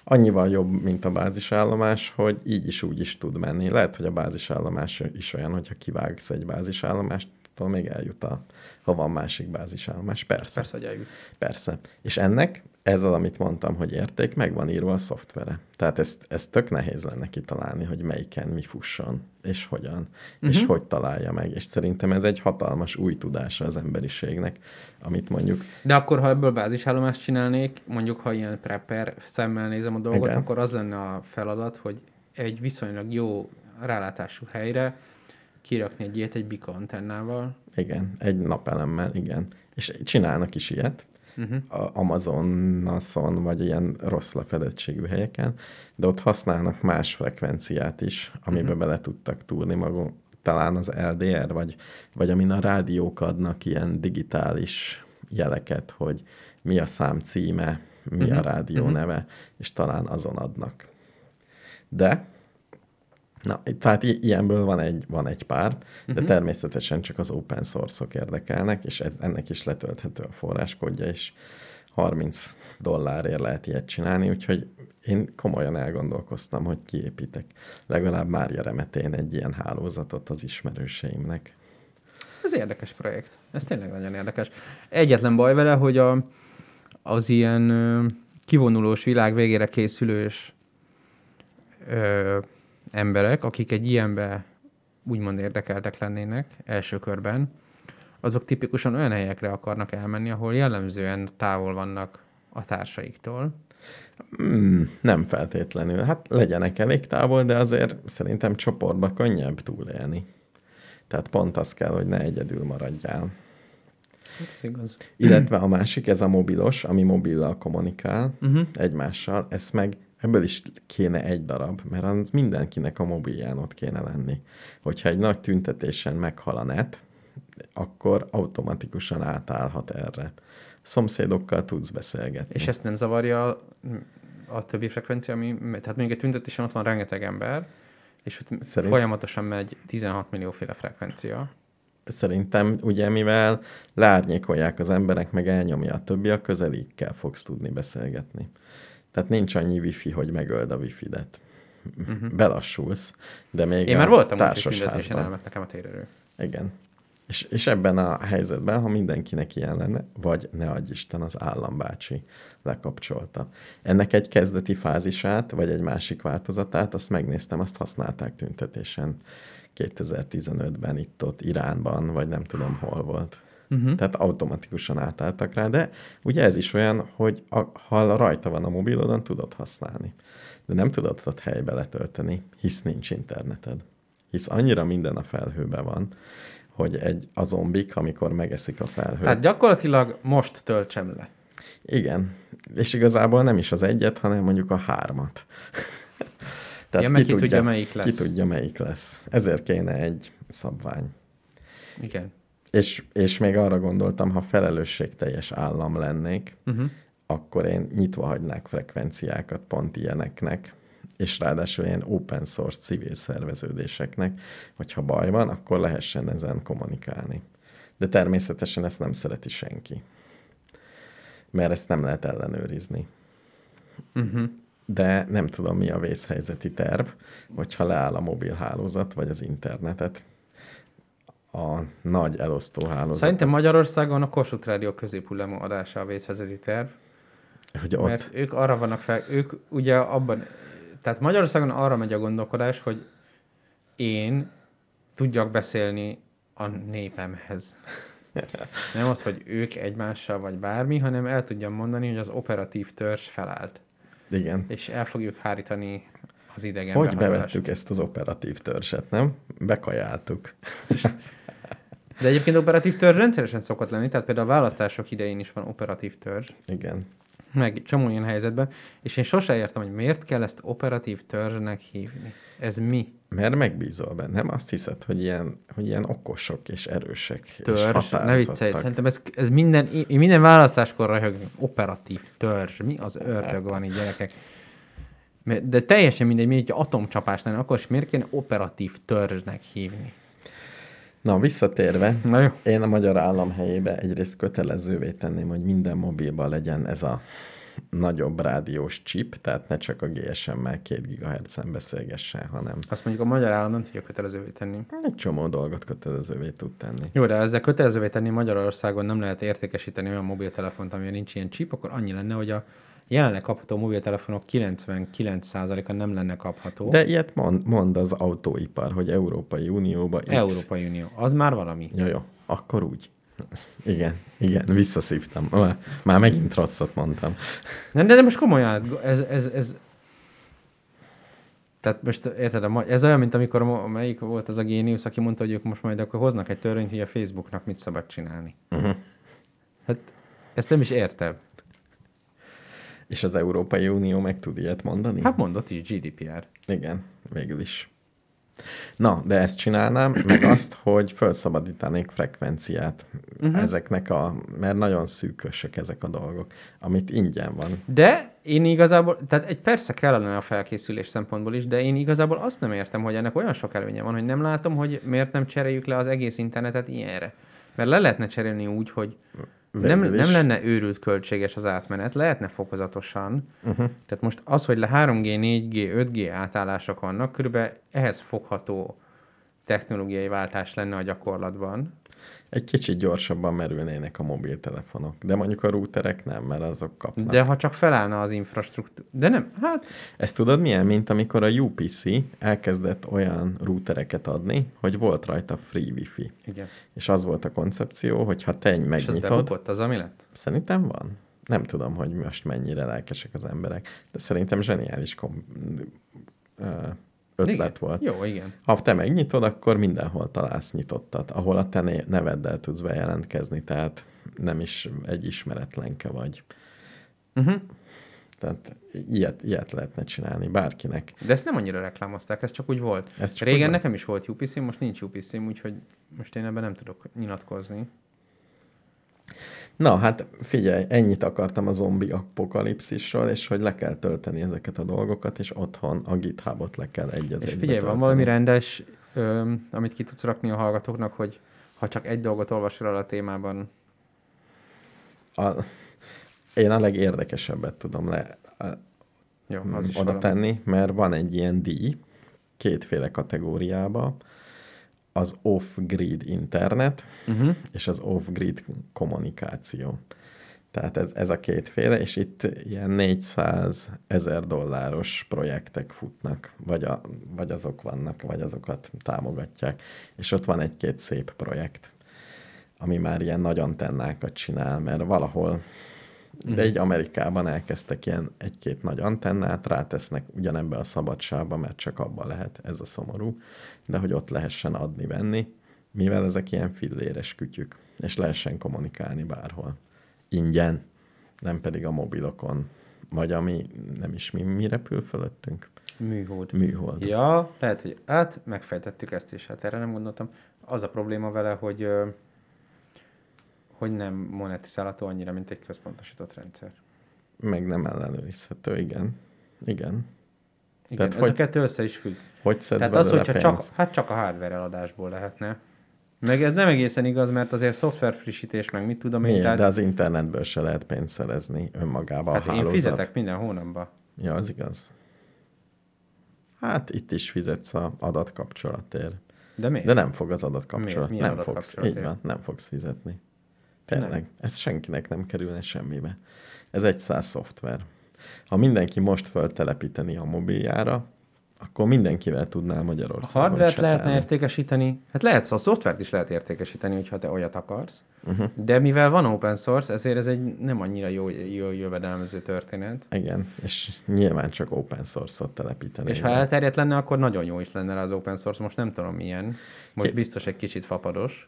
annyival jobb, mint a bázisállomás, hogy így is úgy is tud menni. Lehet, hogy a bázisállomás is olyan, hogyha kivágsz egy bázisállomást, attól még eljut a, ha van másik bázisállomás. Persze. Persze, hogy eljut. Persze. És ennek ez az, amit mondtam, hogy érték, meg van írva a szoftvere. Tehát ezt, ezt tök nehéz lenne kitalálni, hogy melyiken mi fusson, és hogyan, uh-huh. és mhm. hogy találja meg. És szerintem ez egy hatalmas új tudása az emberiségnek, amit mondjuk... De akkor, ha ebből bázisállomást csinálnék, mondjuk, ha ilyen prepper szemmel nézem a dolgot, Igen. akkor az lenne a feladat, hogy egy viszonylag jó rálátású helyre kirakni egy ilyet egy bika antennával. Igen, egy napelemmel, igen. És csinálnak is ilyet, uh-huh. Amazonason, vagy ilyen rossz lefedettségű helyeken, de ott használnak más frekvenciát is, amiben uh-huh. bele tudtak túrni maguk, talán az LDR, vagy, vagy amin a rádiók adnak ilyen digitális jeleket, hogy mi a szám címe, mi uh-huh. a rádió uh-huh. neve, és talán azon adnak. De Na, tehát ilyenből van egy, van egy pár, de uh-huh. természetesen csak az open source-ok érdekelnek, és ez, ennek is letölthető a forráskodja, és 30 dollárért lehet ilyet csinálni, úgyhogy én komolyan elgondolkoztam, hogy kiépítek legalább Mária remetén egy ilyen hálózatot az ismerőseimnek. Ez érdekes projekt. Ez tényleg nagyon érdekes. Egyetlen baj vele, hogy a, az ilyen kivonulós világ végére készülős ö, emberek, akik egy ilyenbe úgymond érdekeltek lennének első körben, azok tipikusan olyan helyekre akarnak elmenni, ahol jellemzően távol vannak a társaiktól. Mm, nem feltétlenül. Hát legyenek elég távol, de azért szerintem csoportba könnyebb túlélni. Tehát pont az kell, hogy ne egyedül maradjál. Ez igaz. Illetve a másik, ez a mobilos, ami mobillal kommunikál uh-huh. egymással, ezt meg Ebből is kéne egy darab, mert az mindenkinek a mobilján ott kéne lenni. Hogyha egy nagy tüntetésen meghal a net, akkor automatikusan átállhat erre. Szomszédokkal tudsz beszélgetni. És ezt nem zavarja a többi frekvencia, ami, tehát mondjuk egy tüntetésen ott van rengeteg ember, és ott Szerint... folyamatosan megy 16 millióféle frekvencia. Szerintem ugye, mivel leárnyékolják az emberek, meg elnyomja a többi, a közelikkel fogsz tudni beszélgetni. Tehát nincs annyi wifi, hogy megöld a wifi-det. Uh-huh. Belassulsz, de még Én már voltam tüntetésen elment nekem a térerő. Igen. És, és ebben a helyzetben, ha mindenkinek ilyen lenne, vagy ne adj Isten, az állambácsi lekapcsolta. Ennek egy kezdeti fázisát, vagy egy másik változatát, azt megnéztem, azt használták tüntetésen 2015-ben itt-ott Iránban, vagy nem tudom hol volt. Uh-huh. Tehát automatikusan átálltak rá, de ugye ez is olyan, hogy a, ha rajta van a mobilodon, tudod használni. De nem tudod ott helybe letölteni, hisz nincs interneted. Hisz annyira minden a felhőben van, hogy egy a zombik, amikor megeszik a felhőt. Tehát gyakorlatilag most töltsem le. Igen. És igazából nem is az egyet, hanem mondjuk a hármat. Tehát ja, ki, ki tudja, tudja, melyik lesz. Ki tudja, melyik lesz. Ezért kéne egy szabvány. Igen. És, és még arra gondoltam, ha felelősségteljes állam lennék, uh-huh. akkor én nyitva hagynák frekvenciákat pont ilyeneknek, és ráadásul ilyen open source civil szerveződéseknek, hogyha baj van, akkor lehessen ezen kommunikálni. De természetesen ezt nem szereti senki. Mert ezt nem lehet ellenőrizni. Uh-huh. De nem tudom, mi a vészhelyzeti terv, hogyha leáll a mobil hálózat, vagy az internetet a nagy elosztó hálózat. Szerintem Magyarországon a Kossuth Rádió középhullámú adása a vészhelyzeti terv. Hogy ott... Mert ők arra vannak fel, ők ugye abban, tehát Magyarországon arra megy a gondolkodás, hogy én tudjak beszélni a népemhez. Nem az, hogy ők egymással vagy bármi, hanem el tudjam mondani, hogy az operatív törzs felállt. Igen. És el fogjuk hárítani az idegen Hogy bevettük ezt az operatív törzset, nem? Bekajáltuk. De egyébként operatív törzs rendszeresen szokott lenni, tehát például a választások idején is van operatív törzs. Igen. Meg csomó ilyen helyzetben, és én sose értem, hogy miért kell ezt operatív törzsnek hívni. Ez mi? Mert megbízol benne, nem azt hiszed, hogy ilyen, hogy ilyen okosok és erősek törzs, és ne viccelj, szerintem ez, ez minden, minden választáskor röhögni. Operatív törzs, mi az ördög van így gyerekek? De teljesen mindegy, mi egy atomcsapás lenne, akkor is miért kéne operatív törzsnek hívni? Na, visszatérve, Na jó. én a magyar állam helyébe egyrészt kötelezővé tenném, hogy minden mobilban legyen ez a nagyobb rádiós chip, tehát ne csak a GSM-mel 2 GHz-en beszélgessen, hanem Azt mondjuk a magyar állam nem tudja kötelezővé tenni. egy csomó dolgot kötelezővé tud tenni. Jó, de ezzel kötelezővé tenni Magyarországon nem lehet értékesíteni olyan mobiltelefont, amilyen nincs ilyen chip, akkor annyi lenne, hogy a jelenleg kapható mobiltelefonok 99%-a nem lenne kapható. De ilyet mond, mond az autóipar, hogy Európai Unióba X. Európai Unió. Az már valami. Jó, jó, akkor úgy. Igen, igen, visszaszívtam. Már, már megint rosszat mondtam. Nem, de, de most komolyan, ez, ez, ez, tehát most érted, ez olyan, mint amikor melyik volt az a géniusz, aki mondta, hogy ők most majd akkor hoznak egy törvényt, hogy a Facebooknak mit szabad csinálni. Uh-huh. Hát ezt nem is értem. És az Európai Unió meg tud ilyet mondani? Hát mondott is GDPR. Igen, végül is. Na, de ezt csinálnám, meg azt, hogy felszabadítanék frekvenciát uh-huh. ezeknek a, mert nagyon szűkösek ezek a dolgok, amit ingyen van. De én igazából, tehát egy persze kellene a felkészülés szempontból is, de én igazából azt nem értem, hogy ennek olyan sok előnye van, hogy nem látom, hogy miért nem cseréljük le az egész internetet ilyenre. Mert le lehetne cserélni úgy, hogy nem, nem lenne őrült költséges az átmenet, lehetne fokozatosan. Uh-huh. Tehát most az, hogy le 3G, 4G, 5G átállások vannak, körülbelül ehhez fogható technológiai váltás lenne a gyakorlatban. Egy kicsit gyorsabban merülnének a mobiltelefonok, de mondjuk a routerek nem, mert azok kapnak. De ha csak felállna az infrastruktúra. De nem, hát Ezt tudod milyen, mint amikor a UPC elkezdett olyan routereket adni, hogy volt rajta free wifi. igen. És az volt a koncepció, hogy ha te egy És az megnyitod, bebukott az, ami lett? szerintem van. Nem tudom, hogy most mennyire lelkesek az emberek, de szerintem zseniális kom- ö, ötlet igen. volt. Jó, igen. Ha te megnyitod, akkor mindenhol találsz nyitottat, ahol a te neveddel tudsz bejelentkezni, tehát nem is egy ismeretlenke vagy. Uh-huh. Tehát ilyet, ilyet lehetne csinálni bárkinek. De ezt nem annyira reklámozták, ez csak úgy volt. Ez csak Régen úgy nekem is volt upc most nincs upc úgyhogy most én ebben nem tudok nyilatkozni. Na, hát figyelj, ennyit akartam a zombi apokalipszisről, és hogy le kell tölteni ezeket a dolgokat, és otthon a GitHubot le kell egy az És figyelj, van valami rendes, öm, amit ki tudsz rakni a hallgatóknak, hogy ha csak egy dolgot olvasol el a témában, A, én a legérdekesebbet tudom le, a, jó, az is oda valami. tenni, mert van egy ilyen díj, kétféle kategóriába, az off-grid internet, Uh-huh. és az off-grid kommunikáció. Tehát ez, ez a kétféle, és itt ilyen 400 ezer dolláros projektek futnak, vagy, a, vagy azok vannak, vagy azokat támogatják. És ott van egy-két szép projekt, ami már ilyen nagy antennákat csinál, mert valahol, de így Amerikában elkezdtek ilyen egy-két nagy antennát, rátesznek ugyanebbe a szabadságba, mert csak abban lehet, ez a szomorú, de hogy ott lehessen adni-venni, mivel ezek ilyen filléres kütyük, és lehessen kommunikálni bárhol. Ingyen, nem pedig a mobilokon, vagy ami nem is mi, mi repül fölöttünk. Műhold. Műhold. Ja, lehet, hogy át, megfejtettük ezt is, hát erre nem gondoltam. Az a probléma vele, hogy, hogy nem monetizálható annyira, mint egy központosított rendszer. Meg nem ellenőrizhető, igen. Igen. Igen, Tehát ez hogy- a kettő össze is függ. Hogy szedsz Tehát az, hogyha pénzt? csak, hát csak a hardware eladásból lehetne. Meg ez nem egészen igaz, mert azért szoftver frissítés, meg mit tudom én. Miért? Tehát, De az internetből se lehet pénzt szerezni önmagába a hát én hálózat. fizetek minden hónapban. Ja, az igaz. Hát itt is fizetsz a adatkapcsolatért. De miért? De nem fog az adatkapcsolat. Milyen nem fogsz. Így van, nem fogsz fizetni. Tényleg. Ez senkinek nem kerülne semmibe. Ez egy száz szoftver. Ha mindenki most föltelepíteni a mobiljára, akkor mindenkivel tudnál A Magyarországon hardware-t lehetne chatálni. értékesíteni, hát lehet, a szoftvert is lehet értékesíteni, hogyha te olyat akarsz, uh-huh. de mivel van open source, ezért ez egy nem annyira jó, jó jövedelmező történet. Igen, és nyilván csak open source-ot telepíteni. És ha elterjedt lenne, akkor nagyon jó is lenne az open source, most nem tudom milyen. Most biztos egy kicsit fapados.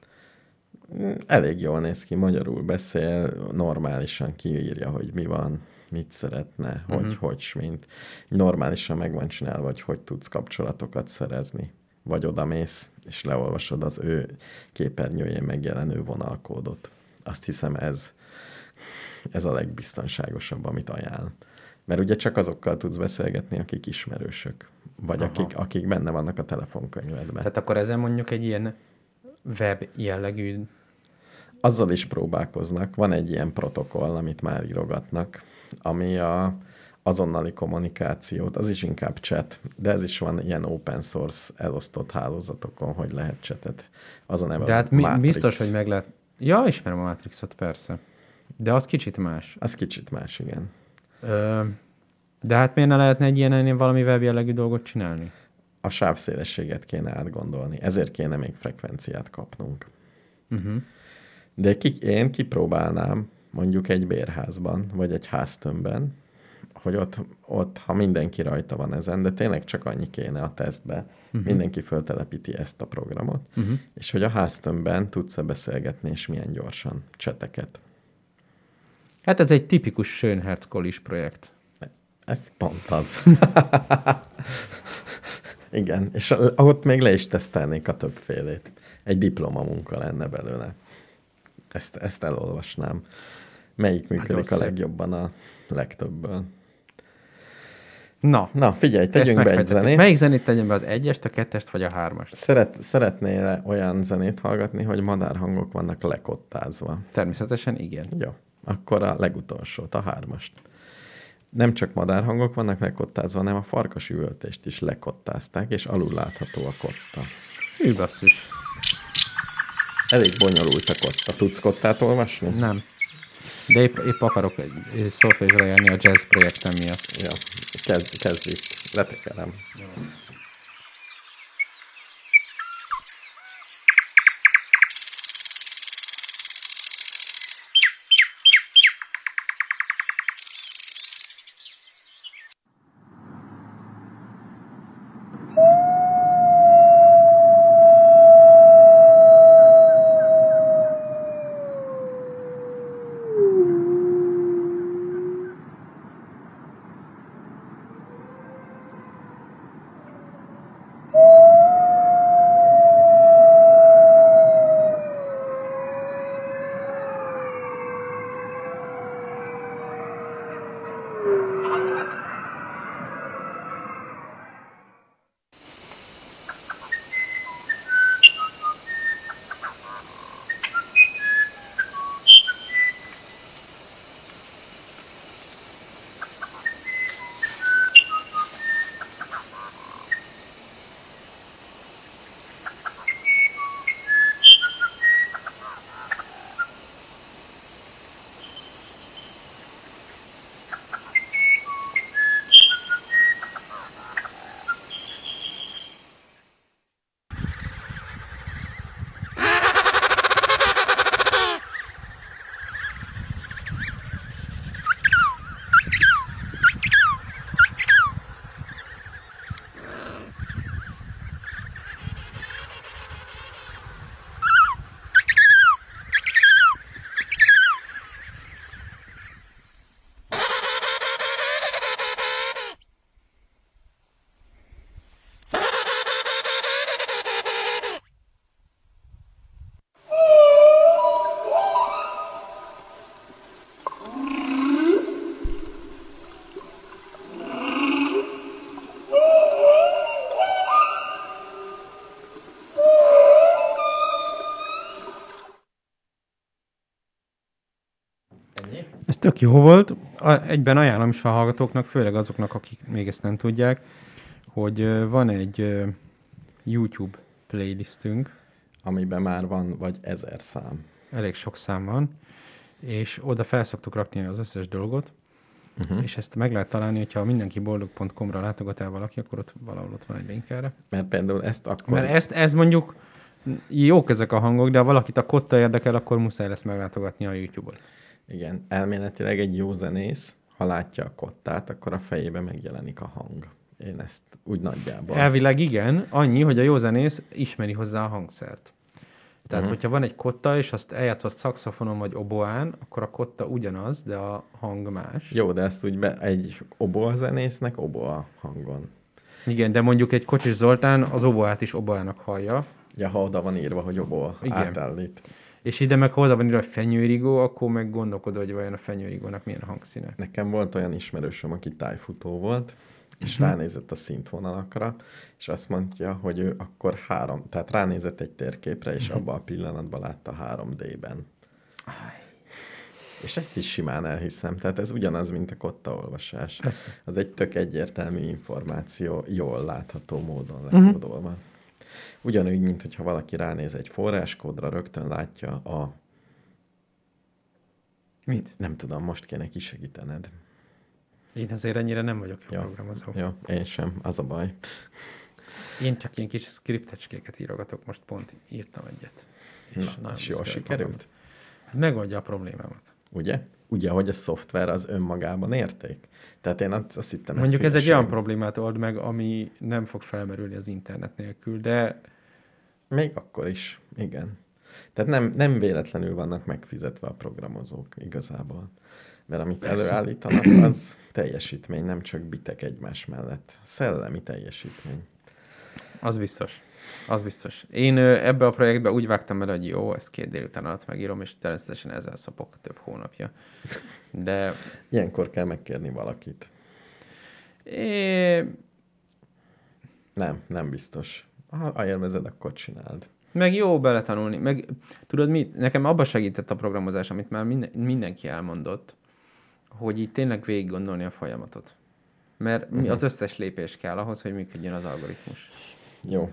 Elég jól néz ki, magyarul beszél, normálisan kiírja, hogy mi van, mit szeretne, hogy, uh-huh. hogy, mint. Normálisan meg van csinálva, hogy hogy tudsz kapcsolatokat szerezni. Vagy odamész, és leolvasod az ő képernyőjén megjelenő vonalkódot. Azt hiszem ez, ez a legbiztonságosabb, amit ajánl. Mert ugye csak azokkal tudsz beszélgetni, akik ismerősök. Vagy Aha. akik, akik benne vannak a telefonkönyvedben. Tehát akkor ezen mondjuk egy ilyen web jellegű Azzal is próbálkoznak. Van egy ilyen protokoll, amit már írogatnak, ami a azonnali kommunikációt, az is inkább chat, de ez is van ilyen open source elosztott hálózatokon, hogy lehet chatet. Az a neve De hát mi, biztos, hogy meg lehet... Ja, ismerem a Matrixot, persze. De az kicsit más. Az kicsit más, igen. Ö, de hát miért ne lehetne egy ilyen valami web jellegű dolgot csinálni? A sávszélességet kéne átgondolni, ezért kéne még frekvenciát kapnunk. Uh-huh. De ki, én kipróbálnám mondjuk egy bérházban, vagy egy háztömbben, hogy ott, ott, ha mindenki rajta van ezen, de tényleg csak annyi kéne a tesztbe, uh-huh. mindenki föltelepíti ezt a programot, uh-huh. és hogy a háztömbben tudsz-e beszélgetni, és milyen gyorsan cseteket. Hát ez egy tipikus Schönherz Kolis projekt. Ez pont az. Igen, és ott még le is tesztelnék a többfélét. Egy diplomamunka lenne belőle. Ezt, ezt elolvasnám. Melyik működik a legjobban a legtöbből? Na, Na figyelj, tegyünk be egy zenét. Melyik zenét tegyem be, az egyest, a kettest vagy a hármast? Szeret, szeretnél olyan zenét hallgatni, hogy madárhangok vannak lekottázva? Természetesen igen. Jó, akkor a legutolsót, a hármast. Nem csak madárhangok vannak lekottázva, hanem a farkas üvöltést is lekottázták, és alul látható a kotta. Hű, basszus. Elég bonyolult a kotta. Tudsz kottát olvasni? Nem. De épp, épp akarok egy szolfésra járni a jazz projektem miatt. Ja, kezd, kezdjük. Letekerem. Jó. Tök jó volt. Egyben ajánlom is a hallgatóknak, főleg azoknak, akik még ezt nem tudják, hogy van egy YouTube playlistünk. Amiben már van vagy ezer szám. Elég sok szám van, és oda felszoktuk rakni az összes dolgot, uh-huh. és ezt meg lehet találni, hogyha mindenki boldog.com-ra látogat el valaki, akkor ott valahol ott van egy link erre. Mert például ezt akkor... Mert ezt, ez mondjuk jók ezek a hangok, de ha valakit a kotta érdekel, akkor muszáj lesz meglátogatni a YouTube-ot. Igen, elméletileg egy jó zenész, ha látja a kottát, akkor a fejében megjelenik a hang. Én ezt úgy nagyjából. Elvileg igen, annyi, hogy a jó zenész ismeri hozzá a hangszert. Tehát, uh-huh. hogyha van egy kotta, és azt eljátszott szakszofonon vagy oboán, akkor a kotta ugyanaz, de a hang más. Jó, de ezt úgy be, egy oboa zenésznek oboa hangon. Igen, de mondjuk egy Kocsis Zoltán az oboát is oboának hallja. Ja, ha oda van írva, hogy oboa Igen. átállít. És ide meg ha van írva, hogy fenyőrigó, akkor meg gondolkodod, hogy vajon a fenyőrigónak milyen a hangszíne. Nekem volt olyan ismerősöm, aki tájfutó volt, és uh-huh. ránézett a szintvonalakra, és azt mondja, hogy ő akkor három, tehát ránézett egy térképre, és uh-huh. abban a pillanatban látta 3D-ben. És ezt is simán elhiszem. Tehát ez ugyanaz, mint a kotta olvasás. Persze. Az egy tök egyértelmű információ, jól látható módon lekódolva. Uh-huh. Ugyanúgy, mint hogyha valaki ránéz egy forráskódra, rögtön látja a... Mit? Nem tudom, most kéne kisegítened. Én azért ennyire nem vagyok jó Ja. programozó. Jó, én sem, az a baj. Én csak ilyen kis skriptecskéket írogatok, most pont írtam egyet. Na, nagyon és jól sikerült? magamra. Megoldja a problémámat. Ugye? Ugye, hogy a szoftver az önmagában érték? Tehát én azt, azt hittem, Mondjuk ez egy hülyeség. olyan problémát old meg, ami nem fog felmerülni az internet nélkül, de Még akkor is, igen. Tehát nem, nem véletlenül vannak megfizetve a programozók igazából. Mert amit Persze. előállítanak, az teljesítmény, nem csak bitek egymás mellett. Szellemi teljesítmény. az biztos. Az biztos. Én ebbe a projektbe úgy vágtam bele, hogy jó, ezt két délután alatt megírom, és természetesen ezzel szopok több hónapja. De Ilyenkor kell megkérni valakit. é, Nem, nem biztos. Ha élvezed, akkor csináld. meg jó beletanulni. Meg tudod mit? Nekem abba segített a programozás, amit már minden, mindenki elmondott, hogy így tényleg végig gondolni a folyamatot. Mert mi az összes lépés kell ahhoz, hogy működjön az algoritmus. Jó.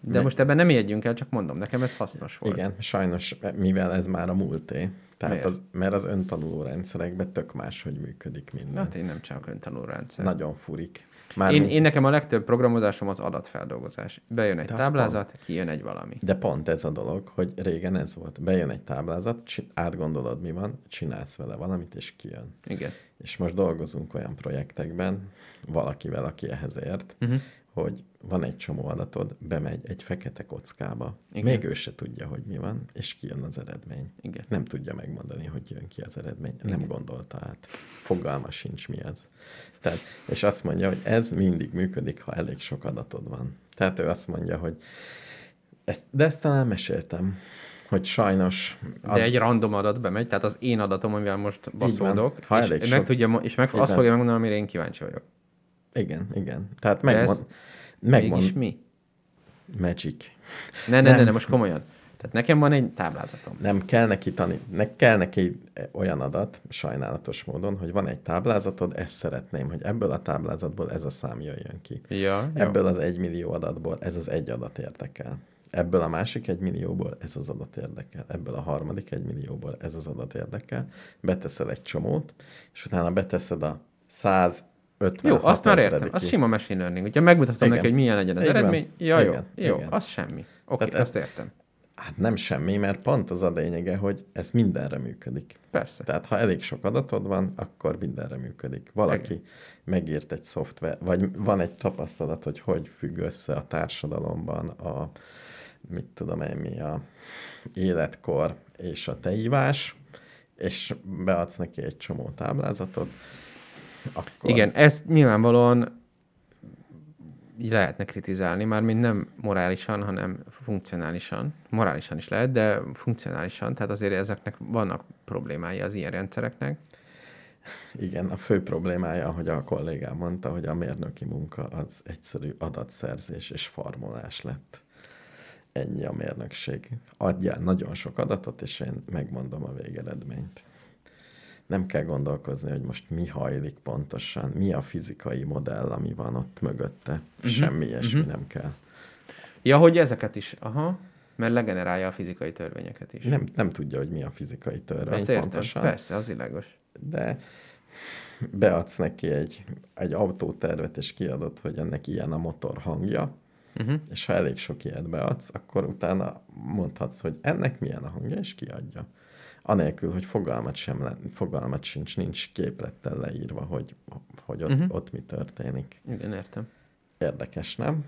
De most ebben nem ijedjünk el, csak mondom, nekem ez hasznos volt. Igen, sajnos, mivel ez már a múlté. Tehát Miért? az, mert az öntanuló rendszerekben tök más, hogy működik minden. Hát én nem csak öntanuló rendszer. Nagyon furik. Én, Mármint- én nekem a legtöbb programozásom az adatfeldolgozás. Bejön egy De táblázat, kijön egy valami. De pont ez a dolog, hogy régen ez volt. Bejön egy táblázat, átgondolod, mi van, csinálsz vele valamit, és kijön. Igen. És most dolgozunk olyan projektekben, valakivel, aki ehhez ért, Uh-huh. Hogy van egy csomó adatod, bemegy egy fekete kockába, Igen. még ő se tudja, hogy mi van, és kijön az eredmény. Igen. Nem tudja megmondani, hogy jön ki az eredmény. Igen. Nem gondolta át. Fogalma sincs, mi az. Tehát, és azt mondja, hogy ez mindig működik, ha elég sok adatod van. Tehát ő azt mondja, hogy ezt, de ezt talán meséltem, hogy sajnos De egy random adat bemegy, tehát az én adatom, amivel most baszódok, és elég meg sok- tudja, és meg, azt fogja megmondani, amire én kíváncsi vagyok. Igen, igen. Tehát De ez megmond, Mégis mi? magic. Ne, ne, Nem. ne, ne, most komolyan. Tehát nekem van egy táblázatom. Nem kell neki tani, ne, kell neki olyan adat, sajnálatos módon, hogy van egy táblázatod, ezt szeretném, hogy ebből a táblázatból ez a szám jöjjön ki. Ja, jó. Ebből az egy millió adatból ez az egy adat érdekel. Ebből a másik egy millióból ez az adat érdekel. Ebből a harmadik egy millióból ez az adat érdekel. Beteszel egy csomót, és utána beteszed a 150 Jó, azt már értem. Az sima machine learning. Hogyha megmutatom Igen. neki, hogy milyen legyen az van. eredmény, ja, jó, Igen, jó, igen. az semmi. Oké, Tehát azt értem. Hát nem semmi, mert pont az a lényege, hogy ez mindenre működik. Persze. Tehát ha elég sok adatod van, akkor mindenre működik. Valaki megírt egy szoftver, vagy van egy tapasztalat, hogy hogy függ össze a társadalomban a, mit tudom én mi, a életkor és a teívás, és beadsz neki egy csomó táblázatot, akkor... Igen, ezt nyilvánvalóan így lehetne kritizálni, mármint nem morálisan, hanem funkcionálisan. Morálisan is lehet, de funkcionálisan, tehát azért ezeknek vannak problémái az ilyen rendszereknek. Igen, a fő problémája, ahogy a kollégám mondta, hogy a mérnöki munka az egyszerű adatszerzés és farmolás lett. Ennyi a mérnökség. Adjál nagyon sok adatot, és én megmondom a végeredményt. Nem kell gondolkozni, hogy most mi hajlik pontosan, mi a fizikai modell, ami van ott mögötte. Uh-huh. Semmi ilyesmi uh-huh. nem kell. Ja, hogy ezeket is, aha, mert legenerálja a fizikai törvényeket is. Nem, nem tudja, hogy mi a fizikai törvény Azt értem, pontosan. persze, az világos. de beadsz neki egy, egy autótervet, és kiadod, hogy ennek ilyen a motor hangja, Uh-huh. és ha elég sok ilyet beadsz, akkor utána mondhatsz, hogy ennek milyen a hangja, és kiadja. Anélkül, hogy fogalmat, sem le, fogalmat sincs, nincs képlettel leírva, hogy, hogy ott, uh-huh. ott mi történik. Igen, értem. Érdekes, nem?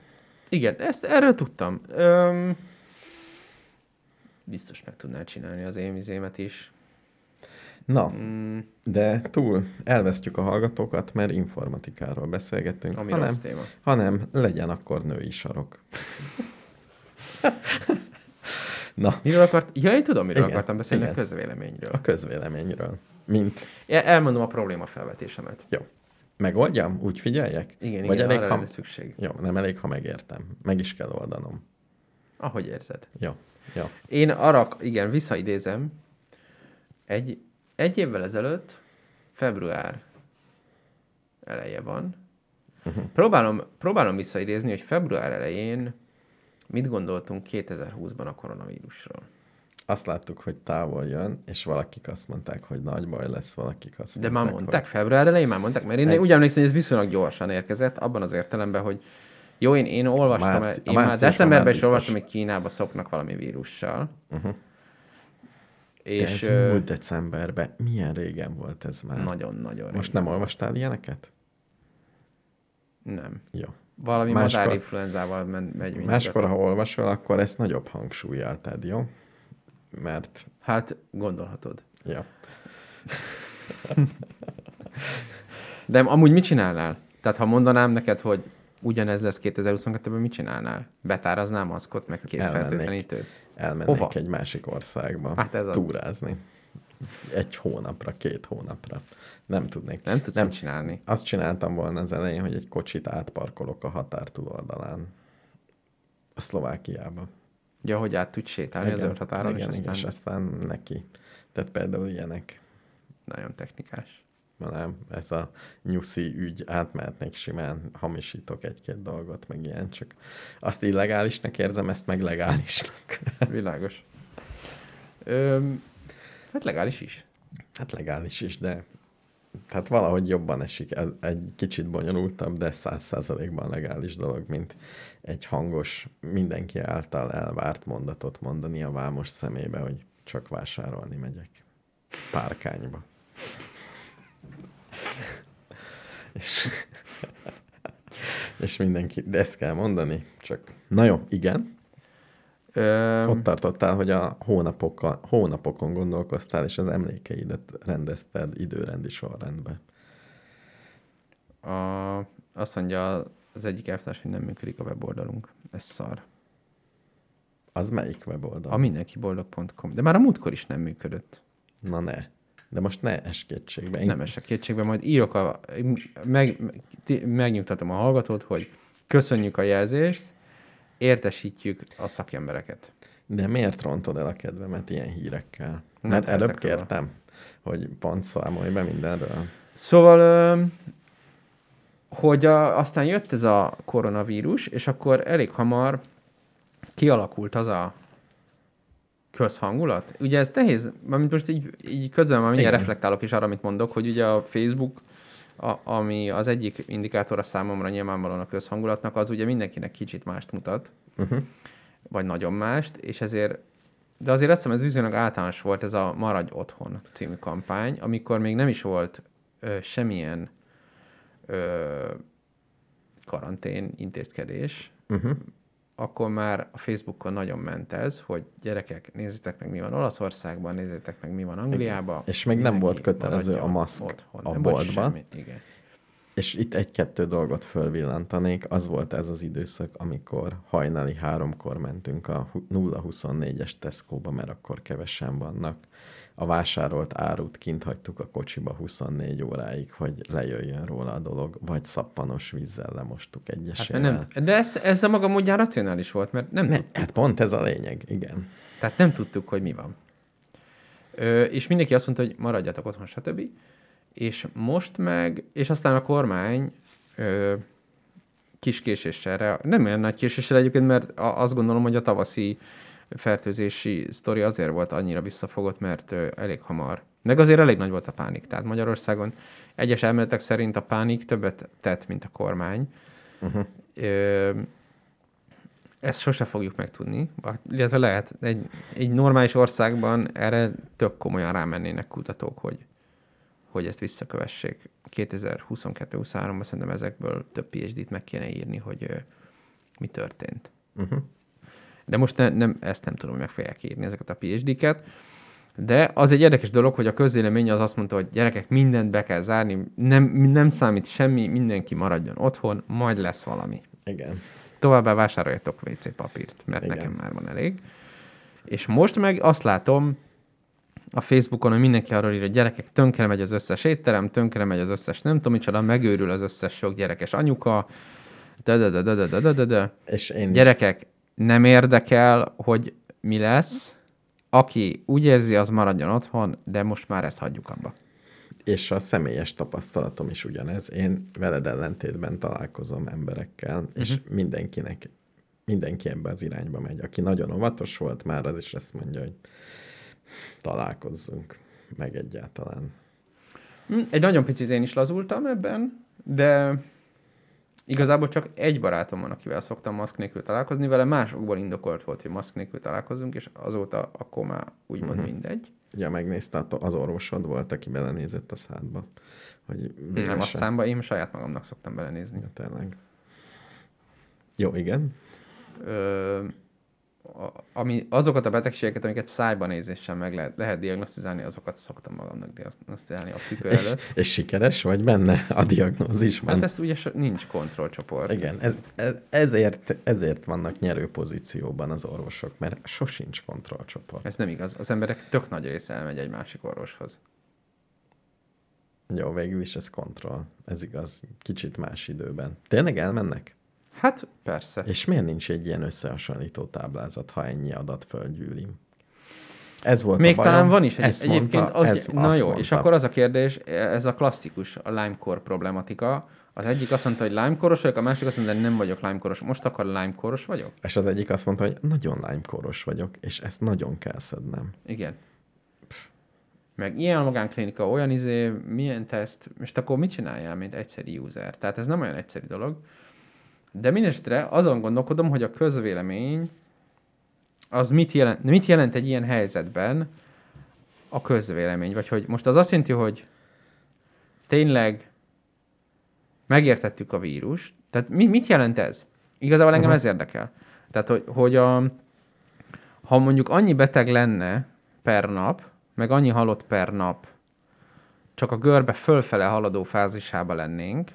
Igen, ezt erről tudtam. Öm, biztos meg tudnál csinálni az én vizémet is. Na, Mm, de túl elvesztjük a hallgatókat, mert informatikáról beszélgetünk, ami hanem, téma. hanem legyen akkor női sarok. Na, Miről akart? Ja, én tudom, miről Igen, akartam beszélni, a igen. közvéleményről. a közvéleményről. Mint Elmondom a probléma felvetésemet. Jó. Megoldjam? Úgy figyeljek? Igen, Vagy igen, elég, ha... szükség. Jó, nem elég, ha megértem. Meg is kell oldanom. Ahogy érzed. Jó. Jó. Én arra, igen, visszaidézem egy egy évvel ezelőtt, február eleje van, uh-huh. próbálom, próbálom visszaidézni, hogy február elején mit gondoltunk 2020-ban a koronavírusról. Azt láttuk, hogy távol jön, és valakik azt mondták, hogy nagy baj lesz, valakik azt De mondták, már mondták, hogy... február elején már mondták, mert én Egy- úgy emlékszem, hogy ez viszonylag gyorsan érkezett, abban az értelemben, hogy jó, én, én olvastam, Márci- én már decemberben is olvastam, hogy Kínába szopnak valami vírussal. Uh-huh. De És ez ö, múlt decemberben. Milyen régen volt ez már? nagyon-nagyon Most régen. nem olvastál ilyeneket? Nem. Jó. Valami Máskor- madárinfluenzával men- megy minden. Máskor, ha olvasol, akkor ezt nagyobb hangsúlyjal tedd, jó? Mert, Hát, gondolhatod. ja. De amúgy mit csinálnál? Tehát, ha mondanám neked, hogy ugyanez lesz 2022-ben, mit csinálnál? Betáraznál maszkot, meg kézfertőtlenítőt? Elmennék Hova? egy másik országba Hát ez az. Egy hónapra, két hónapra. Nem tudnék. Nem tudsz nem. csinálni. Azt csináltam volna az elején, hogy egy kocsit átparkolok a határ túloldalán. A Szlovákiába. Ja, hogy át tudsz sétálni a zöld határon, igen, és igen, aztán és aztán neki. Tehát például ilyenek. nagyon technikás. Ma nem, ez a nyuszi ügy, átmehetnék simán, hamisítok egy-két dolgot, meg ilyen, csak azt illegálisnak érzem, ezt meg legálisnak. Világos. Öm, hát legális is. Hát legális is, de tehát valahogy jobban esik. Ez egy kicsit bonyolultabb, de száz százalékban legális dolog, mint egy hangos, mindenki által elvárt mondatot mondani a vámos szemébe, hogy csak vásárolni megyek. Párkányba. és, és mindenki, de ezt kell mondani, csak na jó, igen, Öm, ott tartottál, hogy a hónapokkal, hónapokon gondolkoztál, és az emlékeidet rendezted időrendi sorrendbe. a, azt mondja az egyik elvtárs, hogy nem működik a weboldalunk. Ez szar. Az melyik weboldal? A mindenkiboldog.com. De már a múltkor is nem működött. Na ne. De most ne es kétségbe. Én... Nem esek kétségbe, majd írok a... Meg, meg, megnyugtatom a hallgatót, hogy köszönjük a jelzést, értesítjük a szakembereket. De miért rontod el a kedvemet ilyen hírekkel? Mert tehetek előbb róla. kértem, hogy pont számolj be mindenről. Szóval, hogy a, aztán jött ez a koronavírus, és akkor elég hamar kialakult az a közhangulat. Ugye ez nehéz, mint most így, így közben már mindjárt Igen. reflektálok is arra, amit mondok, hogy ugye a Facebook, a, ami az egyik indikátora számomra nyilvánvalóan a közhangulatnak, az ugye mindenkinek kicsit mást mutat, Uh-huh. vagy nagyon mást, és ezért de azért azt hiszem, ez viszonylag általános volt ez a Maradj Otthon című kampány, amikor még nem is volt ö, semmilyen ö, karantén intézkedés, Uh-huh. Akkor már a Facebookon nagyon ment ez, hogy gyerekek, nézzétek meg, mi van Olaszországban, nézzétek meg, mi van Angliában. És még nem volt kötelező a maszk otthon. a boltban. Igen. És itt egy-kettő dolgot fölvillantanék. Az volt ez az időszak, amikor hajnali háromkor mentünk a hu- 0-24-es Tesco-ba, mert akkor kevesen vannak. A vásárolt árut kint hagytuk a kocsiba 24 óráig, hogy lejöjjön róla a dolog, vagy szappanos vízzel lemostuk Hát egyesével. mert nem, de ez, ez a maga módján racionális volt, mert nem, ne, hát pont ez a lényeg, igen. Tehát nem tudtuk, hogy mi van. Ö, és mindenki azt mondta, hogy maradjatok otthon, stb. És most meg, és aztán a kormány ö, kis késéssel, nem olyan nagy késéssel egyébként, mert azt gondolom, hogy a tavaszi fertőzési sztori azért volt annyira visszafogott, mert elég hamar. Meg azért elég nagy volt a pánik. Tehát Magyarországon egyes elméletek szerint a pánik többet tett, mint a kormány. Uh-huh. Ö, ezt sose fogjuk megtudni, illetve lehet, egy, egy normális országban erre tök komolyan rámennének kutatók, hogy, hogy ezt visszakövessék. 2022-23-ban szerintem ezekből több PhD-t meg kéne írni, hogy ö, mi történt. Uh-huh. De most ne, nem, ezt nem tudom, hogy meg fogják írni ezeket a PhD-ket. De az egy érdekes dolog, hogy a közélemény az azt mondta, hogy gyerekek, mindent be kell zárni, nem, nem számít semmi, mindenki maradjon otthon, majd lesz valami. Igen. Továbbá vásároljatok WC papírt, mert Igen. Nekem már van elég. És most meg azt látom a Facebookon, hogy mindenki arról ír, hogy gyerekek, tönkre megy az összes étterem, tönkre megy az összes nem tudom micsoda, megőrül az összes sok gyerekes anyuka, de de de de de de de de. És én is Gyerekek, nem érdekel, hogy mi lesz, aki úgy érzi, az maradjon otthon, de most már ezt hagyjuk abba. És a személyes tapasztalatom is ugyanez. Én veled ellentétben találkozom emberekkel, uh-huh. és mindenkinek, mindenki ebbe az irányba megy. Aki nagyon óvatos volt már, az is ezt mondja, hogy találkozzunk meg egyáltalán. Hm, Egy nagyon picit én is lazultam ebben, de igazából csak egy barátom van, akivel szoktam maszk nélkül találkozni, vele másokból indokolt volt, hogy maszk nélkül találkozunk, és azóta akkor már úgymond uh-huh. mindegy. Ja, megnézte, az orvosod volt, aki belenézett a szádba. Hogy Nem a számba, én saját magamnak szoktam belenézni. Ja, tényleg. Jó, igen. Ö, ami, azokat a betegségeket, amiket szájban nézéssel meg lehet, lehet diagnosztizálni, azokat szoktam magamnak diagnosztizálni a tükör előtt. És sikeres vagy benne a diagnózisban? Hát ezt ugye nincs kontrollcsoport. Igen, ez, ez, ezért, ezért vannak nyerő pozícióban az orvosok, mert sosincs kontrollcsoport. Ez nem igaz. Az emberek tök nagy része elmegy egy másik orvoshoz. Jó, végül is ez kontroll. Ez igaz, kicsit más időben. Tényleg elmennek? Hát persze. És miért nincs egy ilyen összehasonlító táblázat, ha ennyi adat földgyűli? Ez volt Még a bajom. talán van is egy, Ezt egyébként. mondta, az, ez, na jó, mondta. és akkor az a kérdés, ez a klasszikus, a Lime-kor problematika. Az egyik azt mondta, hogy Lime-koros vagyok, a másik azt mondta, hogy nem vagyok Lime-koros. Most akkor Lime-koros vagyok? És az egyik azt mondta, hogy nagyon lánykoros vagyok, és ezt nagyon kell szednem. Igen. Meg ilyen magánklinika, olyan izé, milyen teszt, most akkor mit csináljál, mint egyszeri user? Tehát ez nem olyan egyszerű dolog. De mindestre azon gondolkodom, hogy a közvélemény az mit jelent, mit jelent egy ilyen helyzetben a közvélemény? Vagy hogy most az azt jelenti, hogy tényleg megértettük a vírust. Tehát mi, mit jelent ez? Igazából engem ez érdekel. Tehát, hogy, hogy a, ha mondjuk annyi beteg lenne per nap, meg annyi halott per nap, csak a görbe fölfele haladó fázisába lennénk,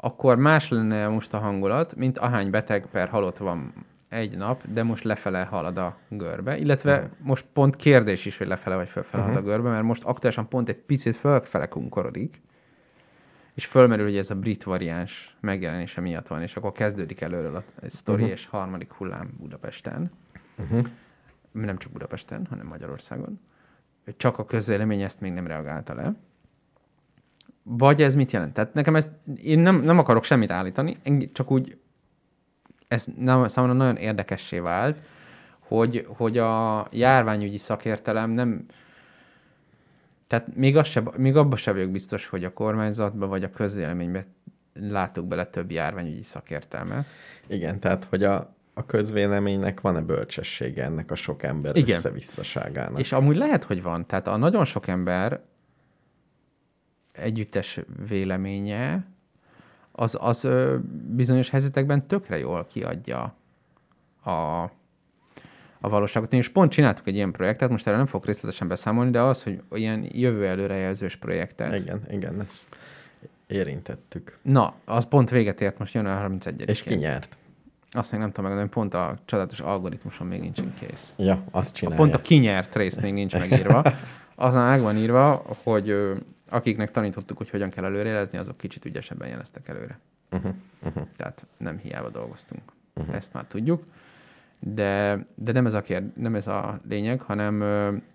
akkor más lenne most a hangulat, mint ahány beteg per halott van egy nap, de most lefele halad a görbe, illetve uh-huh. most pont kérdés is, hogy lefele vagy fölfele uh-huh. halad a görbe, mert most aktuálisan pont egy picit fölfele kunkorodik, és fölmerül, hogy ez a brit variáns megjelenése miatt van, és akkor kezdődik előről a sztori, uh-huh. és harmadik hullám Budapesten. Uh-huh. Nem csak Budapesten, hanem Magyarországon. Csak a közélemény ezt még nem reagálta le. Vagy ez mit jelent? Tehát nekem ezt, én nem, nem akarok semmit állítani, csak úgy ez nem, számomra nagyon érdekessé vált, hogy, hogy a járványügyi szakértelem nem, tehát még, az se, még abban sem vagyok biztos, hogy a kormányzatban vagy a közvéleményben látok bele több járványügyi szakértelmet. Igen, tehát, hogy a, a közvéleménynek van-e bölcsessége ennek a sok ember Igen. összevisszaságának? És amúgy lehet, hogy van. Tehát a nagyon sok ember együttes véleménye az, az bizonyos helyzetekben tökre jól kiadja a, a valóságot. És pont csináltuk egy ilyen projektet, most erre nem fogok részletesen beszámolni, de az, hogy ilyen jövő előrejelzős projektet. Igen, igen, ezt érintettük. Na, az pont véget ért most január 31 És ki nyert? Azt még nem tudom megmondani, pont a csodálatos algoritmuson még nincsen kész. Ja, azt A csinálja. pont a kinyert rész még nincs megírva. Azon meg van írva, hogy akiknek tanítottuk, hogy hogyan kell előrejelezni, azok kicsit ügyesebben jeleztek előre. Uh-huh, uh-huh. Tehát nem hiába dolgoztunk. Uh-huh. Ezt már tudjuk. De, de nem, ez a kérd, nem ez a lényeg, hanem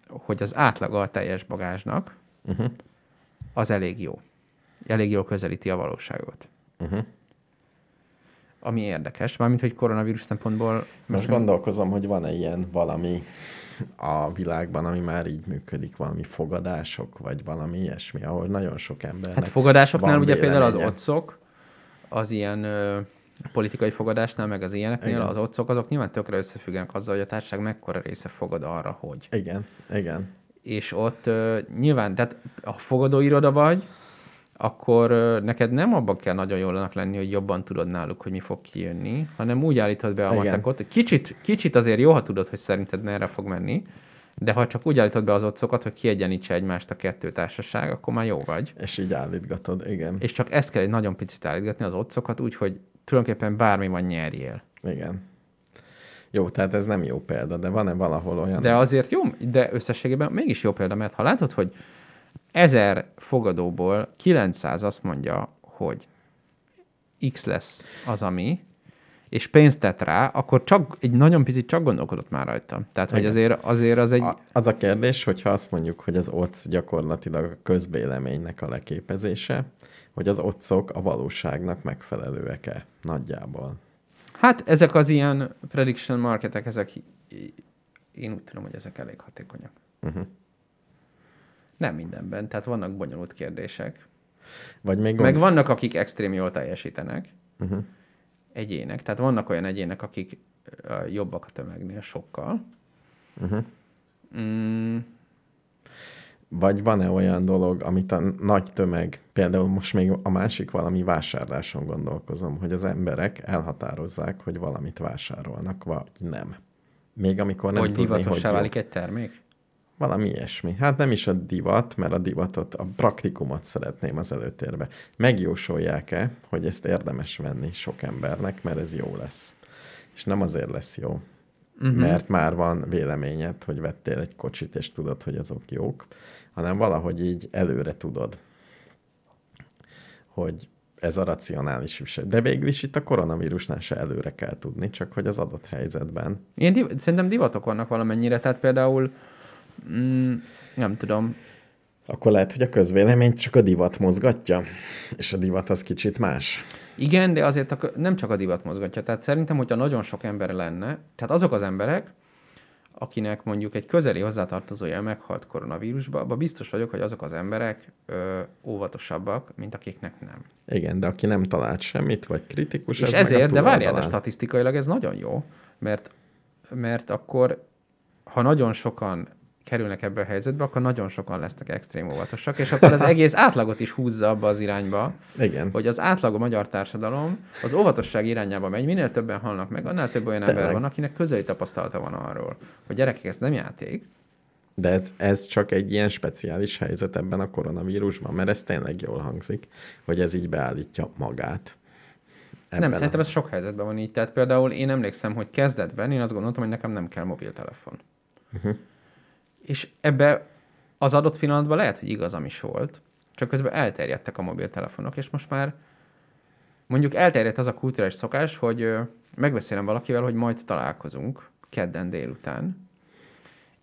hogy az átlaga a teljes bagázsnak Uh-huh. az elég jó. Elég jól közelíti a valóságot. Uh-huh. Ami érdekes, mármint hogy koronavírus szempontból... Most gondolkozom, hogy van-e ilyen valami a világban, ami már így működik, valami fogadások, vagy valami ilyesmi, ahol nagyon sok ember. Hát fogadásoknál ugye például az otcok, az ilyen ö, politikai fogadásnál, meg az ilyeneknél, Igen. Az otcok, azok nyilván tökre összefüggenek azzal, hogy a társaság mekkora része fogad arra, hogy. Igen, igen. És ott ö, nyilván, tehát ha fogadóiroda vagy, akkor neked nem abban kell nagyon jól lenni, hogy jobban tudod náluk, hogy mi fog kijönni, hanem úgy állítod be a Igen. matekot. Kicsit, kicsit azért jó, ha tudod, hogy szerinted merre fog menni, de ha csak úgy állítod be az otcokat, hogy kiegyenlítse egymást a kettő társaság, akkor már jó vagy. És így állítgatod, igen. És csak ezt kell egy nagyon picit állítgatni az otcokat, úgyhogy tulajdonképpen bármi van nyerjél. Igen. Jó, tehát ez nem jó példa, de van-e valahol olyan... De azért jó, de összességében mégis jó példa, mert ha látod, hogy ezer fogadóból 900 azt mondja, hogy X lesz az, ami, és pénzt tett rá, akkor csak egy nagyon picit csak gondolkodott már rajta. Tehát, hogy Igen. azért, azért az egy... A, az a kérdés, hogyha azt mondjuk, hogy az OCC gyakorlatilag a közvéleménynek a leképezése, hogy az otcok a valóságnak megfelelőek-e nagyjából. Hát ezek az ilyen prediction marketek, ezek én úgy tudom, hogy ezek elég hatékonyak. Uh-huh. Nem mindenben, tehát vannak bonyolult kérdések. Vagy még Meg gond... vannak, akik extrém jól teljesítenek. uh-huh. Egyének. Tehát vannak olyan egyének, akik jobbak a tömegnél sokkal. Uh-huh. Mm, Vagy van-e olyan dolog, amit a nagy tömeg, például most még a másik valami vásárláson gondolkozom, hogy az emberek elhatározzák, hogy valamit vásárolnak, vagy nem. Még amikor nem hogy tudni, hogy jó. válik egy termék? Valami ilyesmi. Hát nem is a divat, mert a divatot, a praktikumot szeretném az előtérbe. Megjósolják-e, hogy ezt érdemes venni sok embernek, mert ez jó lesz. És nem azért lesz jó, uh-huh. mert már van véleményed, hogy vettél egy kocsit, és tudod, hogy azok jók, hanem valahogy így előre tudod, hogy ez a racionális visel. De végül is itt a koronavírusnál se előre kell tudni, csak hogy az adott helyzetben. Ilyen div- szerintem divatok vannak valamennyire, tehát például mm, nem tudom, Akkor lehet, hogy a közvéleményt csak a divat mozgatja, és a divat az kicsit más. Igen, de azért a, nem csak a divat mozgatja. Tehát szerintem, hogyha nagyon sok ember lenne, tehát azok az emberek, akinek mondjuk egy közeli hozzátartozója meghalt koronavírusba, abban biztos vagyok, hogy azok az emberek ö, óvatosabbak, mint akiknek nem. Igen, de aki nem talált semmit, vagy kritikus, És ez ezért, de várjál, de statisztikailag ez nagyon jó, mert, mert akkor, ha nagyon sokan kerülnek ebbe a helyzetbe, akkor nagyon sokan lesznek extrém óvatosak, és akkor az egész átlagot is húzza abba az irányba, Igen. hogy az átlag a magyar társadalom az óvatosság irányába megy, minél többen halnak meg, annál több olyan ember Tényleg. van, akinek közeli tapasztalata van arról, hogy gyerekek, ez nem játék. De ez, ez csak egy ilyen speciális helyzet ebben a koronavírusban, mert ez tényleg jól hangzik, hogy ez így beállítja magát. nem, szerintem ez sok helyzetben van így. Tehát például én emlékszem, hogy kezdetben én azt gondoltam, hogy nekem nem kell mobiltelefon. Uh-huh. És ebbe az adott pillanatban lehet, hogy igazam is volt, csak közben elterjedtek a mobiltelefonok, és most már mondjuk elterjedt az a kulturális szokás, hogy megbeszélem valakivel, hogy majd találkozunk kedden délután,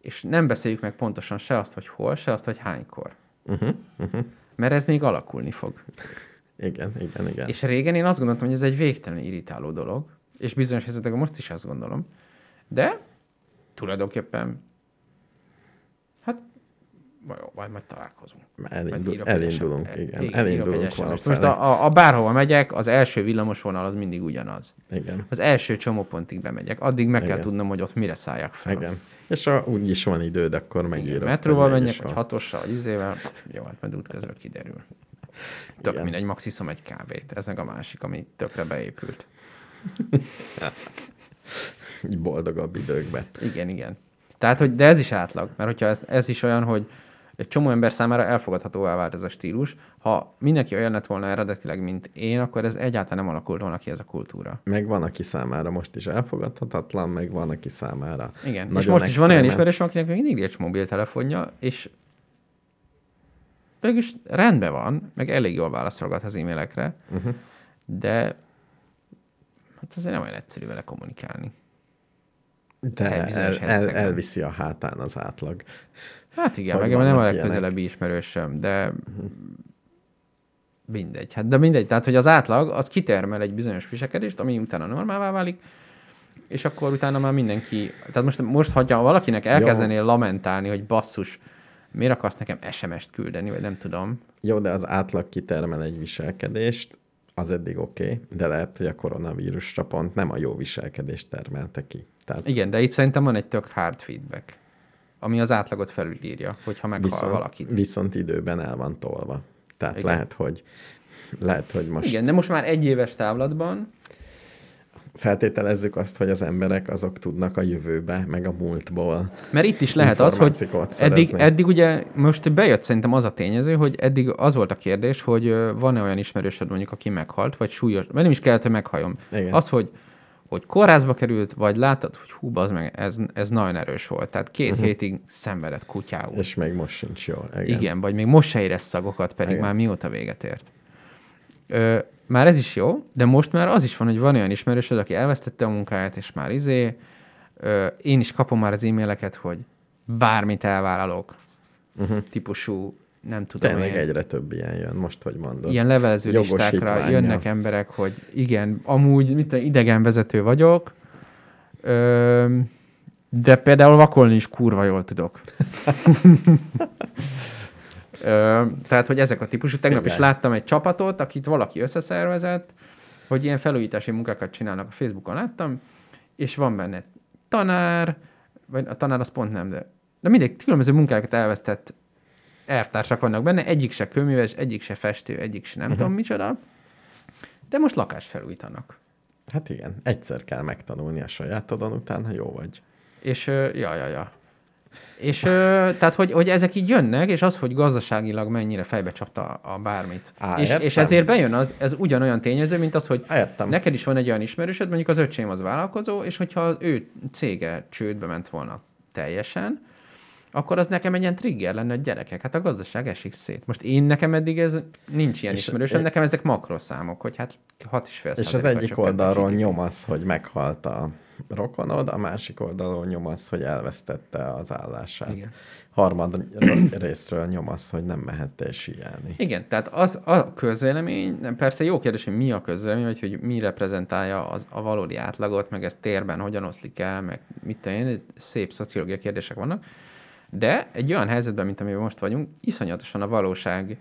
és nem beszéljük meg pontosan se azt, hogy hol, se azt, hogy hánykor. Uh-huh. Uh-huh. Mert ez még alakulni fog. Igen, igen, igen. És régen én azt gondoltam, hogy ez egy végtelen irritáló dolog, és bizonyos helyzetekben most is azt gondolom, de tulajdonképpen majd, majd, majd találkozunk. Majd Elindul, egy elindulunk, igen. írok Elindulunk valafelé. Most a, a, a bárhova megyek, az első villamosvonal az mindig ugyanaz. Igen, Az első csomópontig bemegyek, addig meg kell Igen. tudnom, hogy ott mire szálljak fel. igen. És ha úgy is van időd, akkor Igen, megírod. metróval menjek, vagy van. hatossal, vagy izével, jó, hát majd útközben kiderül. Tök Igen. mindegy, max iszom egy kávét. Ez meg a másik, ami tökre beépült. Így boldogabb időkben. Igen, igen. Tehát, hogy, de ez is átlag, mert hogyha ez, ez is olyan, hogy egy csomó ember számára elfogadhatóvá vált ez a stílus. Ha mindenki olyan lett volna eredetileg, mint én, akkor ez egyáltalán nem alakult volna ki ez a kultúra. Meg van, aki számára most is elfogadhatatlan, meg van, aki számára Igen, és nagyon most is van olyan ismerősöm, akinek még mindig egy mobiltelefonja, és mégis rendben van, meg elég jól válaszolgat az e-mailekre, Uh-huh. de hát azért nem olyan egyszerű vele kommunikálni. De el, el, elviszi a hátán az átlag. Hát igen, meg nem a legközelebbi ismerősöm, de mindegy. Hát de mindegy, tehát hogy az átlag az kitermel egy bizonyos viselkedést, ami utána normálvá válik, és akkor utána már mindenki, tehát most, most ha valakinek elkezdenél lamentálni, hogy basszus, miért akarsz nekem SMS-t küldeni, vagy nem tudom. Jó, de az átlag kitermel egy viselkedést, az eddig oké, okay, de lehet, hogy a koronavírusra pont nem a jó viselkedést termelte ki. Tehát Igen, de itt szerintem van egy tök hard feedback, ami az átlagot felülírja, hogyha meghal viszont, valakit. viszont időben el van tolva. Tehát Igen. lehet, hogy lehet, hogy most Igen, de most már egy éves távlatban feltételezzük azt, hogy az emberek azok tudnak a jövőbe, meg a múltból. Mert itt is lehet az, hogy eddig, eddig ugye most bejött szerintem az a tényező, hogy eddig az volt a kérdés, hogy van-e olyan ismerősöd mondjuk, aki meghalt, vagy súlyos, mert nem is kellett, hogy meghalljon. Igen. Az, hogy hogy kórházba került, vagy láttad, hogy hú, az meg, ez, ez nagyon erős volt. Tehát két uh-huh. hétig szenvedett kutyául. És még most sincs jól. Igen. Igen. Vagy még most se érez szagokat, pedig Igen. már mióta véget ért. Ö, már ez is jó, de most már az is van, hogy van olyan ismerősöd, aki elvesztette a munkáját, és már izé, ö, én is kapom már az e-maileket, hogy bármit elvállalok, uh-huh. típusú, nem tudom Tényleg én, egyre több ilyen jön, most, hogy mondod. ilyen levelező listákra jönnek emberek, hogy igen, amúgy mit tudom, idegenvezető vagyok, ö, de például vakolni is kurva jól tudok. ö, tehát, hogy ezek a típusú. Tegnap is Igen. láttam egy csapatot, akit valaki összeszervezett, hogy ilyen felújítási munkákat csinálnak a Facebookon, láttam, és van benne tanár, vagy a tanár az pont nem, de, de mindegy, különböző munkákat elvesztett elvtársak vannak benne, egyik se kőműves, egyik se festő, egyik se nem uh-huh. tudom micsoda, de most lakást felújítanak. Hát igen, egyszer kell megtanulni a sajátodon, utána jó vagy. És, ja, ja, ja. És tehát, hogy, hogy ezek így jönnek, és az, hogy gazdaságilag mennyire fejbe csapta a bármit. Á, és, értem. és ezért bejön, az, ez ugyanolyan tényező, mint az, hogy Értem. neked is van egy olyan ismerősöd, mondjuk az öcsém az vállalkozó, és hogyha az ő cége csődbe ment volna teljesen, akkor az nekem egy ilyen trigger lenne, hogy gyerekek, hát a gazdaság esik szét. Most én nekem eddig ez nincs ilyen ismerősöm, nekem ezek makroszámok, hogy hát 6,5 És az egyik oldalról nyom az, hogy meghalt a rokonod, a másik oldalról nyom az, hogy elvesztette az állását. Igen. Harmad részről nyom az, hogy nem mehettél síelni. Igen, tehát az a közvélemény, persze jó kérdés, hogy mi a közvélemény, vagy hogy mi reprezentálja az, a valódi átlagot, meg ez térben hogyan oszlik el, meg mit tudom én, szép szociológiai kérdések vannak, de egy olyan helyzetben, mint amiben most vagyunk, iszonyatosan a valóság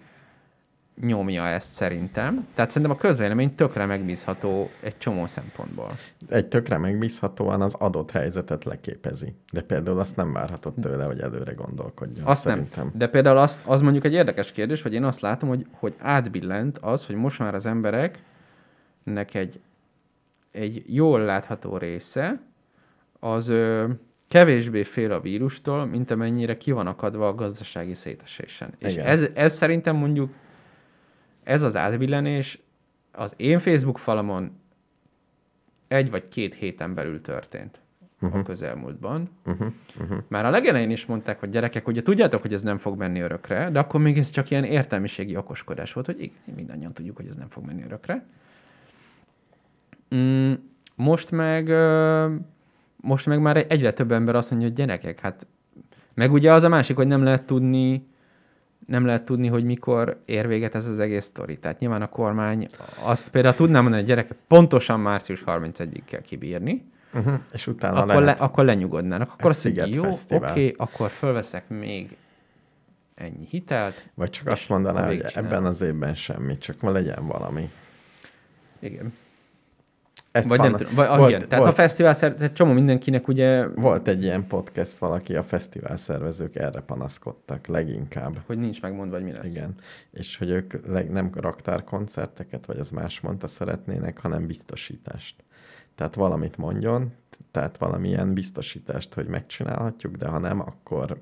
nyomja ezt szerintem. Tehát szerintem a közvélemény tökre megbízható egy csomó szempontból. Egy tökre megbízhatóan az adott helyzetet leképezi. De például azt nem várhatod tőle, hogy előre gondolkodjon. Azt szerintem. nem. De például azt, az mondjuk egy érdekes kérdés, hogy én azt látom, hogy, hogy átbillent az, hogy most már az embereknek egy, egy jól látható része az ö, kevésbé fél a vírustól, mint amennyire ki van akadva a gazdasági szétesésen. És Igen. ez, ez szerintem mondjuk ez az átbillenés az én Facebook falamon egy vagy két héten belül történt uh-huh. a közelmúltban. Uh-huh, uh-huh. Már a legelején is mondták, hogy gyerekek, ugye tudjátok, hogy ez nem fog menni örökre, de akkor még ez csak ilyen értelmiségi okoskodás volt, hogy igen, mindannyian tudjuk, hogy ez nem fog menni örökre. Mm, most meg most meg már egyre több ember azt mondja, hogy gyerekek, hát meg ugye az a másik, hogy nem lehet tudni, nem lehet tudni, hogy mikor ér véget ez az egész sztori. Tehát nyilván a kormány azt például tudná mondani, hogy gyerekek, pontosan március 31-ig kell kibírni, Uh-huh. És utána akkor, le, lehet... akkor lenyugodnának. Akkor Ez azt mondja, jó, oké, okay, akkor fölveszek még ennyi hitelt. Vagy csak azt mondaná, hogy ebben az évben semmi, csak ma legyen valami. Igen. Ezt Vagy nem tudom. Vagy, ah, volt, igen. Tehát volt, a fesztivál tehát csomó mindenkinek ugye, volt egy ilyen podcast, valaki, a fesztivál szervezők erre panaszkodtak leginkább. hogy nincs megmondva, hogy mi lesz. Igen. És hogy ők leg, nem raktárkoncerteket, vagy az más mondta szeretnének, hanem biztosítást. Tehát valamit mondjon, tehát valamilyen biztosítást, hogy megcsinálhatjuk, de ha nem, akkor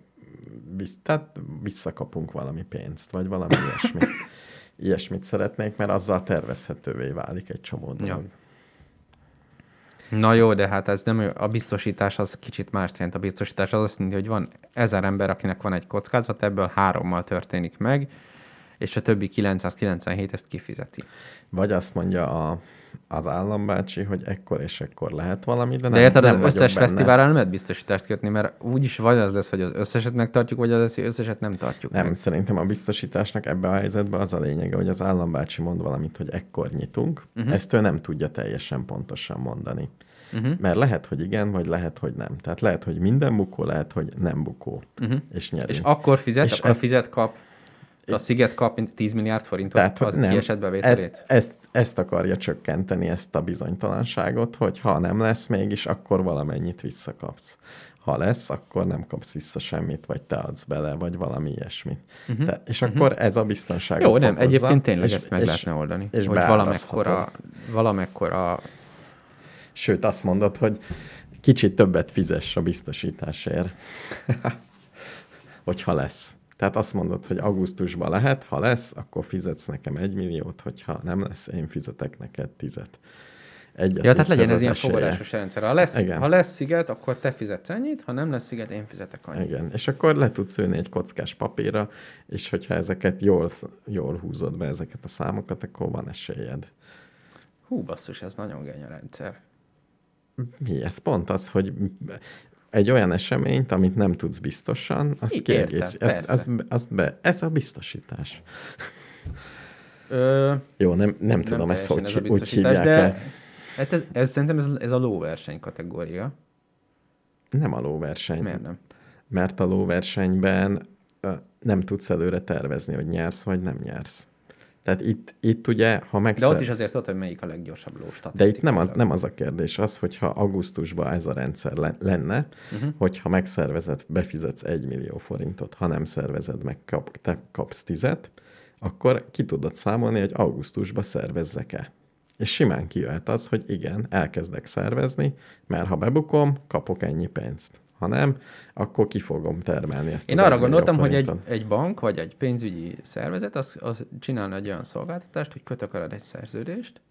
biz, tehát visszakapunk valami pénzt, vagy valami ilyesmit. Ilyesmit szeretnék, mert azzal tervezhetővé válik egy csomó dolog. Ja. Na jó, de hát ez nem a biztosítás az kicsit más jelent. A biztosítás az azt mondja, hogy van ezer ember, akinek van egy kockázat, ebből hárommal történik meg, és a többi 997 ezt kifizeti. Vagy azt mondja a, az állambácsi, hogy ekkor és ekkor lehet valami, de, De nem, érted, nem az összes benne. fesztiválra nem lehet biztosítást kötni, mert úgyis vagy az lesz, hogy az összeset megtartjuk, vagy az lesz, hogy összeset nem tartjuk Nem, meg. szerintem a biztosításnak ebben a helyzetben az a lényege, hogy az állambácsi mond valamit, hogy ekkor nyitunk, uh-huh. ezt ő nem tudja teljesen pontosan mondani. Uh-huh. Mert lehet, hogy igen, vagy lehet, hogy nem. Tehát lehet, hogy minden bukó, lehet, hogy nem bukó. Uh-huh. És nyerünk. És akkor fizet, És akkor ezt... fizet kap, a Sziget kap mint 10 milliárd forintot Tehát, az nem. kiesett bevételét. Ezt, ezt akarja csökkenteni, ezt a bizonytalanságot, hogy ha nem lesz mégis, akkor valamennyit visszakapsz. Ha lesz, akkor nem kapsz vissza semmit, vagy te adsz bele, vagy valami ilyesmit. Uh-huh. De, és akkor ez a biztonságot Mhm. Jó, nem, fokozza, egyébként tényleg és, ezt meg és, lehetne oldani. és hogy valamekkora, valamekkora Sőt, azt mondod, hogy kicsit többet fizess a biztosításért. hogyha lesz. Tehát azt mondod, hogy augusztusban lehet, ha lesz, akkor fizetsz nekem egy milliót, hogyha nem lesz, én fizetek neked tizet. egyet Ja, tehát legyen ez ilyen esélye. fogadásos rendszer. Ha lesz, Igen. ha lesz sziget, akkor te fizetsz ennyit, ha nem lesz sziget, én fizetek annyit. Igen, és akkor le tudsz ülni egy kockás papírra, és hogyha ezeket jól, jól húzod be, ezeket a számokat, akkor van esélyed. Hú, basszus, ez nagyon genya rendszer. Mi? Ez pont az, hogy egy olyan eseményt, amit nem tudsz biztosan, azt I- kiegész. értem, Ez, az, az be, ez a biztosítás. Ö, Jó, nem, nem tudom, ezt hogy, ez úgy hívják de el. hát ez, ez, szerintem ez, ez a lóverseny kategória. Nem a lóverseny. Miért nem? Mert a lóversenyben nem tudsz előre tervezni, hogy nyersz vagy nem nyersz. Tehát itt, itt ugye, ha De megszer... ott is azért tudod, hogy melyik a leggyorsabb ló De itt nem az, nem az a kérdés, az, hogyha augusztusban ez a rendszer le- lenne, uh-huh. hogyha megszervezed, befizetsz 1 millió forintot, ha nem szervezed meg, kap, te kapsz tizet, akkor ki tudod számolni, hogy augusztusban szervezzek-e. És simán kijöhet az, hogy igen, elkezdek szervezni, mert ha bebukom, kapok ennyi pénzt. Ha nem, akkor ki fogom termelni ezt Én arra 1 millió gondoltam, hogy egy, egy bank vagy egy pénzügyi szervezet az, az csinálna egy olyan szolgáltatást, hogy kötök veled egy szerződést,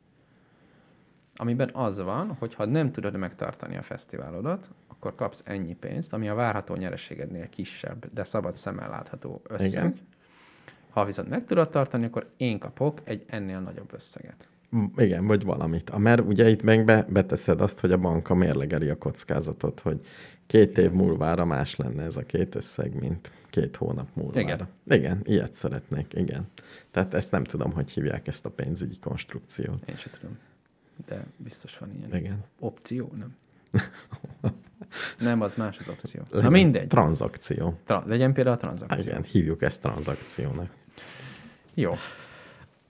amiben az van, hogy ha nem tudod megtartani a fesztiválodat, akkor kapsz ennyi pénzt, ami a várható nyereségednél kisebb, de szabad szemmel látható összeg. Igen. Ha viszont meg tudod tartani, akkor én kapok egy ennél nagyobb összeget. Igen, vagy valamit. A- Mert ugye itt meg be, beteszed azt, hogy a banka mérlegeli a kockázatot, hogy két év múlvára más lenne ez a két összeg, mint két hónap múlvára. Igen. Igen, ilyet szeretnék, igen. Tehát ezt nem tudom, hogy hívják ezt a pénzügyi konstrukciót. Én sem tudom. De biztos van ilyen. Igen. Opció, nem? nem, az más az opció. Na Legyen mindegy. Tranzakció. Tra- legyen például a tranzakció. Igen, hívjuk ezt tranzakciónak. Jó.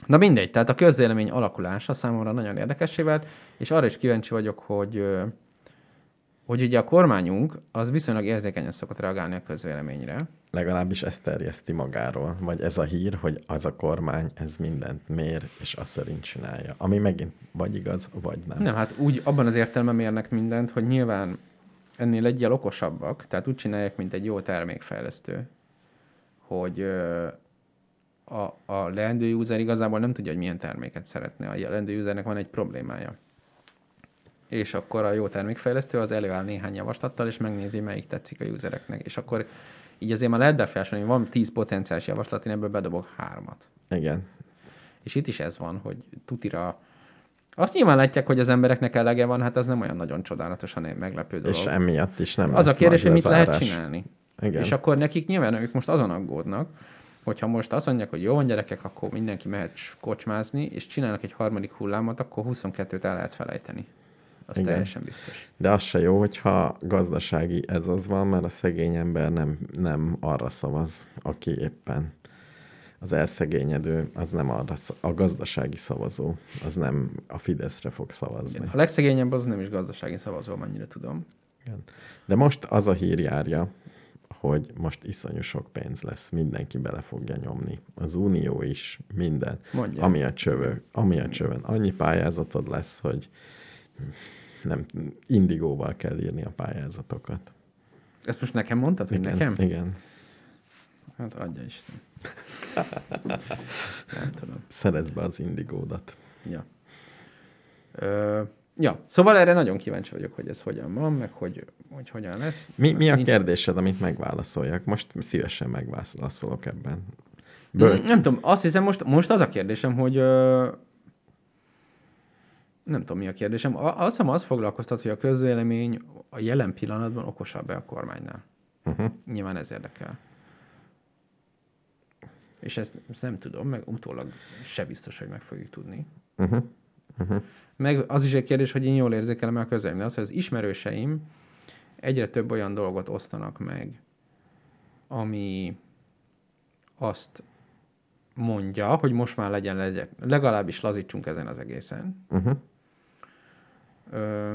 Na mindegy, tehát a közvélemény alakulása számomra nagyon érdekessé vált, és arra is kíváncsi vagyok, hogy, hogy ugye a kormányunk az viszonylag érzékenyen szokott reagálni a közvéleményre. Legalábbis ezt terjeszti magáról, vagy ez a hír, hogy az a kormány, ez mindent mér, és azt szerint csinálja. Ami megint vagy igaz, vagy nem. Nem, hát úgy abban az értelemben mérnek mindent, hogy nyilván ennél egyel okosabbak, tehát úgy csinálják, mint egy jó termékfejlesztő, hogy a, a leendő user igazából nem tudja, hogy milyen terméket szeretne. A leendő usernek van egy problémája. És akkor a jó termékfejlesztő az előáll néhány javaslattal, és megnézi, melyik tetszik a usereknek. És akkor így azért már lehet befolyásolni, hogy van 10 potenciális javaslat, én ebből bedobok hármat. Igen. És itt is ez van, hogy tutira... Azt nyilván látják, hogy az embereknek elege van, hát az nem olyan nagyon csodálatosan meglepő dolog. És emiatt is nem az a kérdés, hogy mit lehet csinálni. Igen. És akkor nekik nyilván ők most azon aggódnak, hogyha most azt mondják, hogy jó van gyerekek, akkor mindenki mehet kocsmázni, és csinálnak egy harmadik hullámot, akkor 22-t el lehet felejteni. Az Igen. teljesen biztos. De az se jó, hogyha gazdasági ez az van, mert a szegény ember nem, nem arra szavaz, aki éppen az elszegényedő, az nem arra, a gazdasági szavazó, az nem a Fideszre fog szavazni. A legszegényebb az nem is gazdasági szavazó, amennyire tudom. Igen. De most az a hír járja, hogy most iszonyú sok pénz lesz, mindenki bele fogja nyomni. Az Unió is, minden. Mondja. Ami a csövő, ami a csövön. Annyi pályázatod lesz, hogy nem, indigóval kell írni a pályázatokat. Ezt most nekem mondtad, hogy Igen, nekem? Igen. Hát adja Isten. nem tudom. Szerezd be az indigódat. Ja. Ö, ja, szóval erre nagyon kíváncsi vagyok, hogy ez hogyan van, meg hogy, hogy hogyan lesz. Mi, mi a Nincs- kérdésed, amit megválaszoljak? Most szívesen megválaszolok ebben. Böl... Böl- Nem tudom, azt hiszem most, most az a kérdésem, hogy ö, nem tudom mi a kérdésem. A- Azt hiszem az foglalkoztat, hogy a közvélemény a jelen pillanatban okosabb-e a kormánynál. uh-huh. Nyilván ez érdekel. És ezt, ezt nem tudom, meg utólag se biztos, hogy meg fogjuk tudni. Uh-huh. Uh-huh. Meg az is egy kérdés, hogy én jól érzékelem a közelim. Az, hogy az ismerőseim egyre több olyan dolgot osztanak meg, ami azt mondja, hogy most már legyen, legyen legalábbis lazítsunk ezen az egészen. Uh-huh. Ö,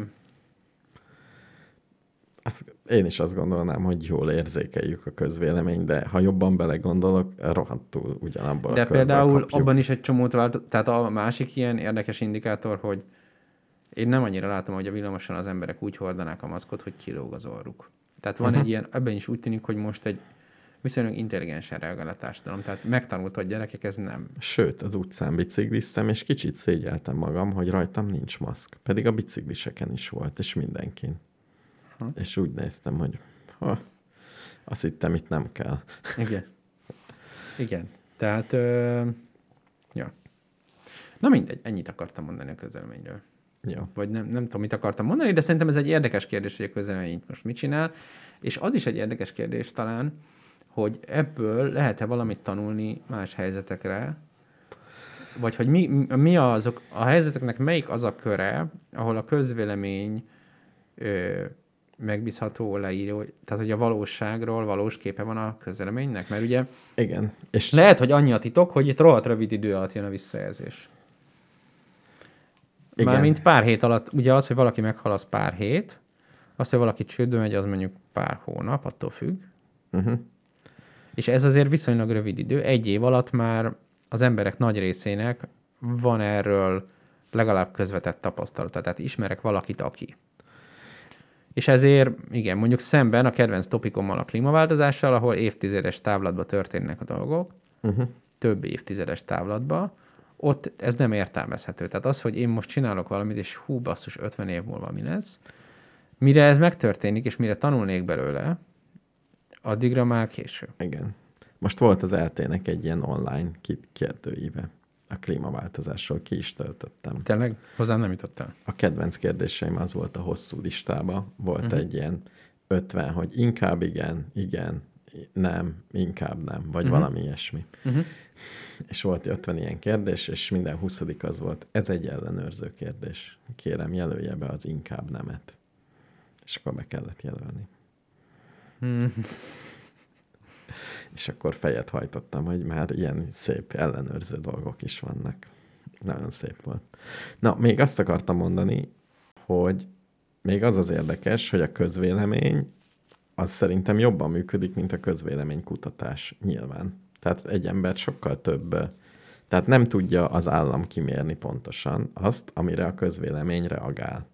Azt, én is azt gondolnám, hogy jól érzékeljük a közvéleményt, de ha jobban belegondolok, rohadtul ugyanabból de a például kapjuk. abban is egy csomót vált, tehát a másik ilyen érdekes indikátor, hogy én nem annyira látom, hogy a villamoson az emberek úgy hordanák a maszkot, hogy kilóg az orruk. Tehát van Mhm. egy ilyen, ebben is úgy tűnik, hogy most egy viszonylag intelligensen reagál a társadalom. Tehát megtanult, hogy gyerekek, ez nem. Sőt, az utcán bicikliztem, és kicsit szégyeltem magam, hogy rajtam nincs maszk. Pedig a bicikliseken is volt, és mindenkin. Ha. És úgy néztem, hogy ha, azt hittem, itt nem kell. Igen. Igen. Tehát, ö, ja. Na mindegy, ennyit akartam mondani a közelményről. Jó. Vagy nem, nem tudom, mit akartam mondani, de szerintem ez egy érdekes kérdés, hogy a közlemény most mit csinál. És az is egy érdekes kérdés talán, hogy ebből lehet-e valamit tanulni más helyzetekre, vagy hogy mi, mi azok, a helyzeteknek melyik az a köre, ahol a közvélemény ö, megbízható leíró, tehát hogy a valóságról valós képe van a közvéleménynek, mert ugye Igen. És lehet, hogy annyi a titok, hogy itt rohadt rövid idő alatt jön a visszajelzés. Igen. Mármint pár hét alatt, ugye az, hogy valaki meghal, az pár hét, az, hogy valaki csődbe megy, az mondjuk pár hónap, attól függ. uh-huh. És ez azért viszonylag rövid idő. Egy év alatt már az emberek nagy részének van erről legalább közvetett tapasztalata. Tehát ismerek valakit, aki. És ezért, igen, mondjuk szemben a kedvenc topikommal a klímaváltozással, ahol évtizedes távlatba történnek a dolgok, Uh-huh. több évtizedes távlatba, ott ez nem értelmezhető. Tehát az, hogy én most csinálok valamit, és hú, basszus, 50 év múlva mi lesz, mire ez megtörténik, és mire tanulnék belőle, addigra már késő. Igen. Most volt az LT-nek egy ilyen online kérdőíve. A klímaváltozásról ki is töltöttem. Tényleg? Hozzám nem jutott el. A kedvenc kérdéseim az volt a hosszú listában. Volt uh-huh. egy ilyen 50, hogy inkább igen, igen, nem, inkább nem, vagy uh-huh. valami ilyesmi. Uh-huh. És volt 50 ilyen kérdés, és minden 20 az volt. Ez egy ellenőrző kérdés. Kérem, jelölje be az inkább nemet. És akkor be kellett jelölni. Hmm. És akkor fejet hajtottam, hogy már ilyen szép ellenőrző dolgok is vannak. Nagyon szép volt. Na, még azt akartam mondani, hogy még az az érdekes, hogy a közvélemény az szerintem jobban működik, mint a közvéleménykutatás nyilván. Tehát egy ember sokkal több, tehát nem tudja az állam kimérni pontosan azt, amire a közvélemény reagál.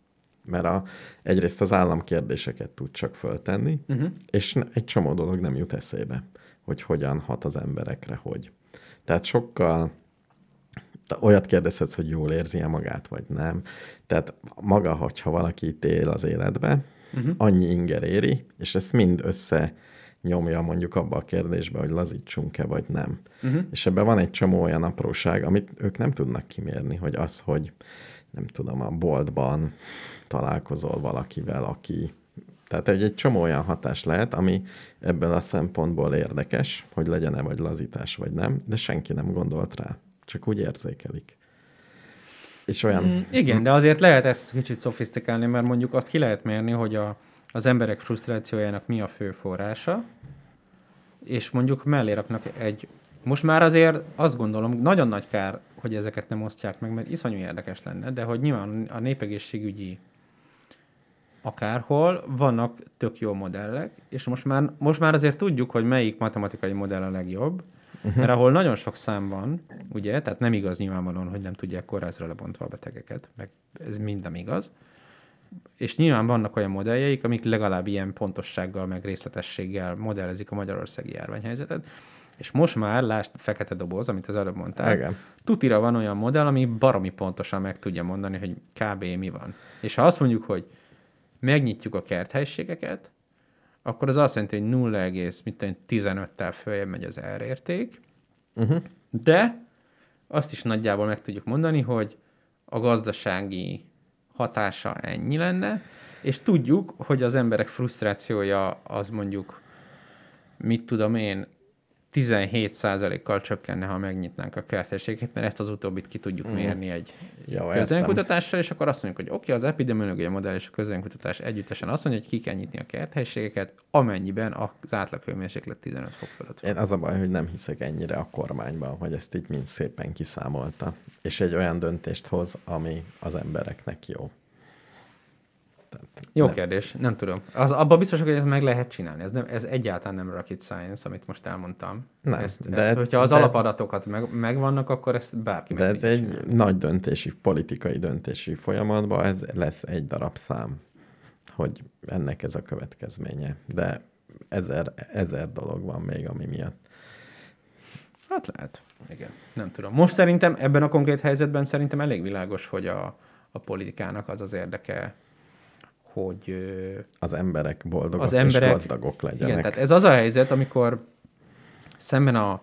Mert a, egyrészt az állam kérdéseket tud csak föltenni, Uh-huh. és egy csomó dolog nem jut eszébe, hogy hogyan hat az emberekre, hogy. Tehát sokkal olyat kérdezhetsz, hogy jól érzi-e magát, vagy nem. Tehát maga, hogyha valaki itt él az életbe, uh-huh. annyi inger éri, és ezt mind össze nyomja mondjuk abba a kérdésbe, hogy lazítsunk-e, vagy nem. Uh-huh. És ebben van egy csomó olyan apróság, amit ők nem tudnak kimérni, hogy az, hogy nem tudom, a boltban találkozol valakivel, aki... Tehát egy, egy csomó olyan hatás lehet, ami ebből a szempontból érdekes, hogy legyen-e vagy lazítás, vagy nem, de senki nem gondolt rá. Csak úgy érzékelik. És olyan... Mm, igen, de azért lehet ezt kicsit szofisztikálni, mert mondjuk azt ki lehet mérni, hogy a, az emberek frusztrációjának mi a fő forrása, és mondjuk mellé raknak egy... Most már azért azt gondolom, nagyon nagy kár, hogy ezeket nem osztják meg, mert iszonyú érdekes lenne, de hogy nyilván a népegészségügyi akárhol vannak tök jó modellek, és most már, most már azért tudjuk, hogy melyik matematikai modell a legjobb, uh-huh. mert ahol nagyon sok szám van, ugye, tehát nem igaz nyilvánvalóan, hogy nem tudják kórházra lebontva a betegeket, meg ez mind nem igaz, és nyilván vannak olyan modelljeik, amik legalább ilyen pontossággal, meg részletességgel modellezik a magyarországi járványhelyzetet, és most már, lásd, fekete doboz, amit az előbb mondtál, Igen. tutira van olyan modell, ami baromi pontosan meg tudja mondani, hogy kb. mi van. És ha azt mondjuk, hogy megnyitjuk a kerthelységeket, akkor az azt jelenti, hogy 0,15-tel följebb megy az R érték, Uh-huh. de azt is nagyjából meg tudjuk mondani, hogy a gazdasági hatása ennyi lenne, és tudjuk, hogy az emberek frusztrációja az mondjuk, mit tudom én, 17%-kal csökkenne, ha megnyitnánk a kertességet, mert ezt az utóbbit ki tudjuk mérni egy Jó, közönkutatással, és akkor azt mondjuk, hogy oké, okay, az epidemiológiai modell és a közönkutatás együttesen azt mondja, hogy ki kell nyitni a kerthelységeket, amennyiben az átlaghőmérséklet 15 fok fölött. Én az a baj, hogy nem hiszek ennyire a kormányban, hogy ezt így mind szépen kiszámolta. És egy olyan döntést hoz, ami az embereknek jó. Jó nem. kérdés, nem tudom. Az, abban biztos, hogy ez meg lehet csinálni. Ez, nem, ez egyáltalán nem rocket science, amit most elmondtam. Nem, ezt, de ezt, ez- hogyha az de- alapadatokat meg, megvannak, akkor ezt bárki De meg ez tudja egy csinálni. nagy döntési, politikai döntési folyamatban ez lesz egy darab szám, hogy ennek ez a következménye. De ezer, ezer dolog van még, ami miatt. Hát lehet. Igen. Nem tudom. Most szerintem ebben a konkrét helyzetben szerintem elég világos, hogy a, a politikának az az érdeke, hogy Az emberek boldogok az és emberek... gazdagok legyenek. Igen, tehát ez az a helyzet, amikor szemben a...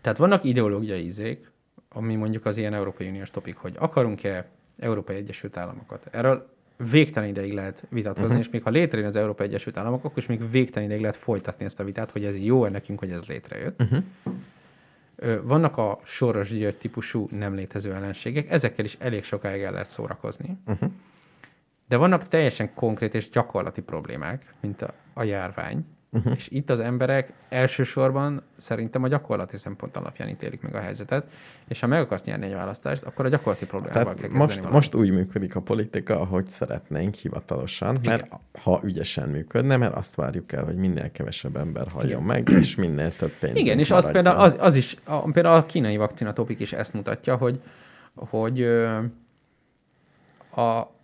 Tehát vannak ideológiai izék, ami mondjuk az ilyen Európai Uniós topik, hogy akarunk-e Európai Egyesült Államokat. Erről végtelen ideig lehet vitatkozni, uh-huh. és még ha létrejön az Európai Egyesült Államok, akkor is még végtelen ideig lehet folytatni ezt a vitát, hogy ez jó nekünk, hogy ez létrejött. Uh-huh. Vannak a Soros György típusú nem létező ellenségek, ezekkel is elég sokáig el lehet szórakozni. Uh-huh. De vannak teljesen konkrét és gyakorlati problémák, mint a, a járvány, uh-huh. és itt az emberek elsősorban szerintem a gyakorlati szempont alapján ítélik meg a helyzetet, és ha meg akarsz nyerni egy választást, akkor a gyakorlati problémával kell Tehát kezdeni most, valamit. most úgy működik a politika, ahogy szeretnénk hivatalosan, mert Igen. ha ügyesen működne, mert azt várjuk el, hogy minél kevesebb ember haljon meg, és minél több pénz. Igen, és az például az, az is, a, például a kínai vakcina topik is ezt mutatja, hogy, hogy a,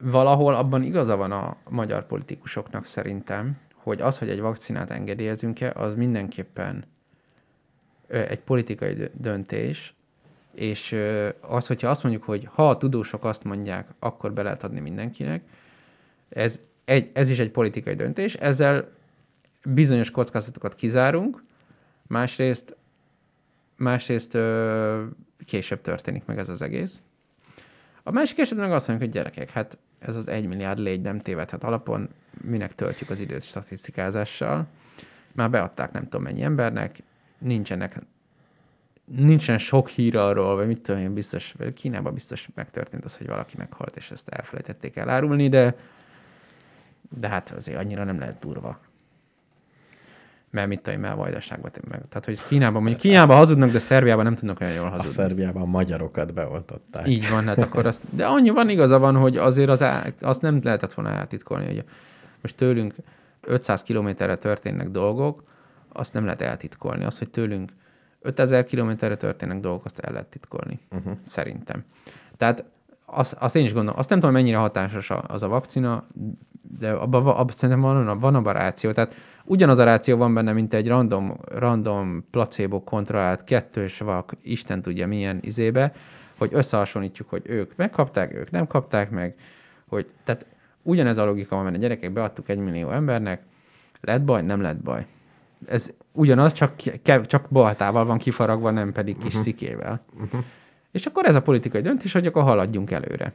valahol abban igaza van a magyar politikusoknak szerintem, hogy az, hogy egy vakcinát engedélyezünk-e, az mindenképpen egy politikai dö- döntés, és az, hogyha azt mondjuk, hogy ha a tudósok azt mondják, akkor be lehet adni mindenkinek, ez, egy, ez is egy politikai döntés, ezzel bizonyos kockázatokat kizárunk, másrészt, másrészt később történik meg ez az egész. A másik esetben meg azt mondjuk, hogy gyerekek, hát ez az egy milliárd légy nem tévedhet alapon, minek töltjük az időt statisztikázással. Már beadták nem tudom mennyi embernek, nincsenek nincsen sok hír arról, vagy mit tudom én, biztos, vagy Kínában biztos megtörtént az, hogy valaki meghalt, és ezt elfelejtették elárulni, de de hát azért annyira nem lehet durva. Mert mit tudom mert a vajdaságban meg. Tehát, hogy Kínában, mondjuk Kínában hazudnak, de Szerbiában nem tudnak olyan jól A hazudni. Szerbiában magyarokat beoltották. Így van, hát akkor azt, de annyi van igaza van, hogy azért az, á- azt nem lehetett volna eltitkolni, hogy most tőlünk 500 kilométerre történnek dolgok, azt nem lehet eltitkolni. Az, hogy tőlünk 5000 kilométerre történnek dolgok, azt el lehet titkolni. Uh-huh. Szerintem. Tehát azt, azt én is gondolom, azt nem tudom, mennyire hatásos a- az a vakcina, de abban abba szerintem van, van abban ráció. Tehát ugyanaz a ráció van benne, mint egy random, random placebo kontrollált kettős vak, Isten tudja milyen izébe, hogy összehasonlítjuk, hogy ők megkapták, ők nem kapták meg, hogy tehát ugyanez a logika van benne, gyerekek, beadtuk egy millió embernek, lett baj, nem lett baj. Ez ugyanaz, csak, ke- csak baltával van kifaragva, nem pedig kis uh-huh. szikével. Uh-huh. És akkor ez a politikai döntés, hogy akkor haladjunk előre.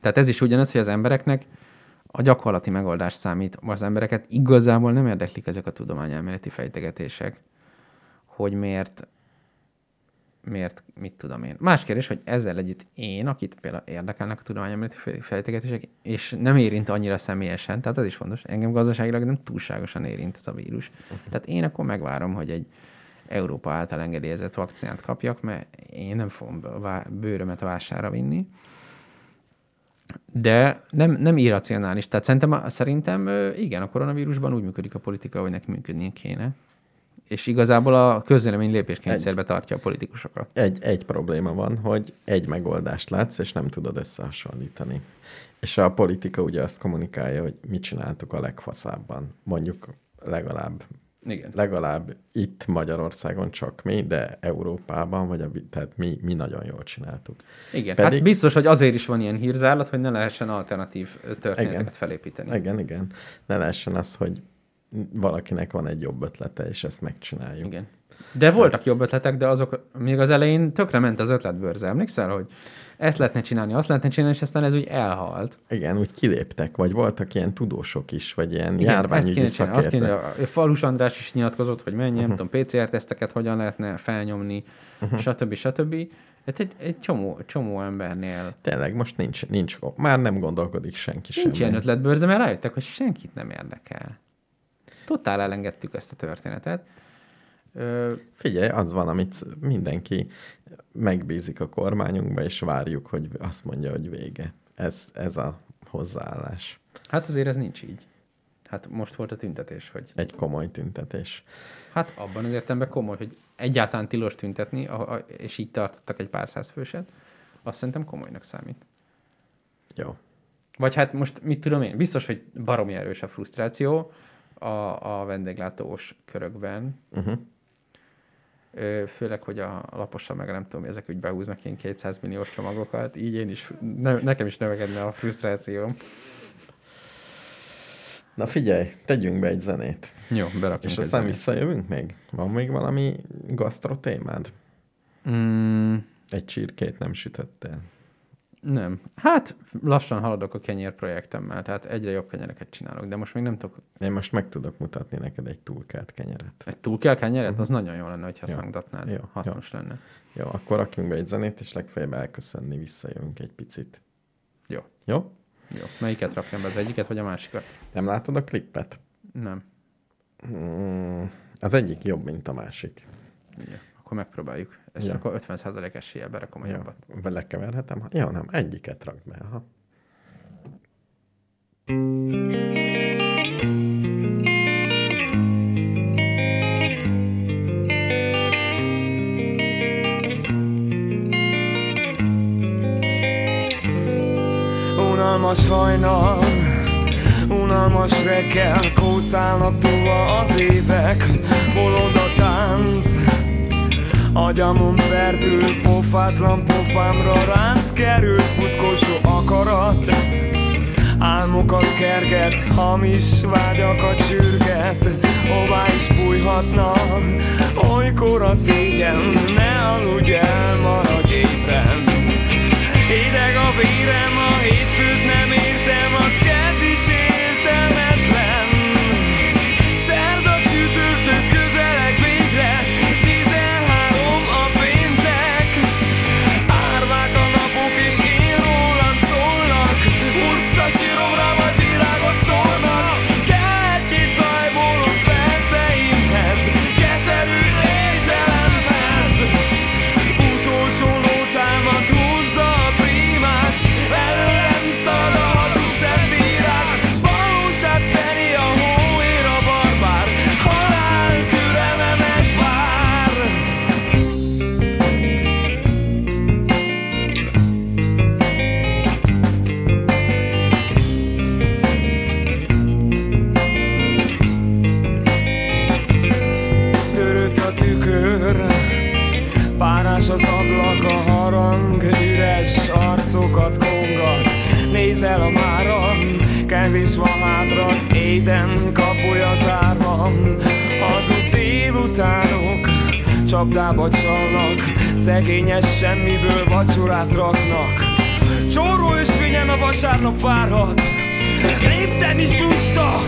Tehát ez is ugyanaz, hogy az embereknek a gyakorlati megoldás számít. Az embereket igazából nem érdeklik ezek a tudományelméleti fejtegetések, hogy miért, miért, mit tudom én. Más kérdés, hogy ezzel együtt én, akit például érdekelnek a tudományelméleti fej- fejtegetések, és nem érint annyira személyesen, tehát ez is fontos, engem gazdaságilag nem túlságosan érint ez a vírus. Tehát én akkor megvárom, hogy egy Európa által engedélyezett vakcinát kapjak, mert én nem fogom bőrömet vására vinni. De nem, nem irracionális. Tehát szerintem, szerintem igen, a koronavírusban úgy működik a politika, hogy neki működnie kéne. És igazából a közvélemény lépéskényszerbe tartja a politikusokat. Egy, egy probléma van, hogy egy megoldást látsz, és nem tudod összehasonlítani. És a politika ugye azt kommunikálja, hogy mit csináltuk a legfaszábban. Mondjuk legalább Igen. legalább itt Magyarországon csak mi, de Európában, vagy a, tehát mi, mi nagyon jól csináltuk. Igen, Pedig- hát biztos, hogy azért is van ilyen hírzállat, hogy ne lehessen alternatív történeteket Igen. felépíteni. Igen, igen. Ne lehessen az, hogy valakinek van egy jobb ötlete, és ezt megcsináljuk. Igen. De voltak jobb ötletek, de azok még az elején tökre ment az ötletbőrze. Emlékszel, hogy ezt lehetne csinálni, azt lehetne csinálni, és aztán ez úgy elhalt. Igen, úgy kiléptek, vagy voltak ilyen tudósok is, vagy ilyen Igen, járványügyi. Azt kéne, szakértők. a Falus András is nyilatkozott, hogy mennyi, uh-huh. nem tudom, PCR-teszteket hogyan lehetne felnyomni, uh-huh. stb. stb. Hát egy, egy csomó, csomó embernél Tényleg most nincs, nincs, már nem gondolkodik senki nincs ilyen semmi. ötletbőrze, mert rájöttek, hogy senkit nem érdekel. Totál elengedtük ezt a történetet. Figyelj, az van, amit mindenki megbízik a kormányunkba, és várjuk, hogy azt mondja, hogy vége. Ez, ez a hozzáállás. hát azért ez nincs így. Hát most volt a tüntetés, hogy Egy komoly tüntetés. hát abban az értelemben komoly, hogy egyáltalán tilos tüntetni, és így tartottak egy pár száz főset, azt szerintem komolynak számít. Jó. Vagy hát most mit tudom én, biztos, hogy baromi erős a frusztráció a, a vendéglátós körökben. Uh-huh. Főleg, hogy a laposan meg nem tudom, ezek úgy behúznak ilyen 200 milliós csomagokat, így én is, ne, nekem is növekedne a frusztráció. Na figyelj, tegyünk be egy zenét. Jó, berakunk És aztán zenét. visszajövünk még? Van még valami gasztro témád? Mm, Egy csirkét nem sütöttél. Nem. Hát lassan haladok a kenyér projektemmel, tehát egyre jobb kenyereket csinálok, de most még nem tudok. Én most meg tudok mutatni neked egy túlkelt kenyeret. Egy túl kell kenyeret? Az nagyon jó lenne, hogyha Jó. szangdatnád. Jó, Hasznos lenne. Jó, akkor rakjunk be egy zenét, és legfeljebb elköszönni, visszajövünk egy picit. Jó. Jó? Jó. Melyiket rakjam be, az egyiket vagy a másikat? Nem látod a klippet? Nem. Mm, az egyik jobb, mint a másik. Jó. Akkor megpróbáljuk. Ezt Ja. akkor 50% eséllyel berakom a Jó, jobbat. belekeverhetem? Jó, nem, egyiket rak be. Aha. Unalmas hajnal, unalmas reggel Kószálnak túl az évek Bolond a tánc Agyamon perdül, pofátlan pofámra ránc kerül Futkosó akarat. Álmokat kerget, hamis vágyakat sürget Hová is bújhatna, olykor a szégyen Ne aludj el, maradj ébren Hideg a vérem, a hétfőt nem értem, éden Kapuja zárva Hazug délutánok Csapdába csalnak Szegényes semmiből vacsorát raknak. Csóró és fényen a vasárnap várhat Lépten is lusta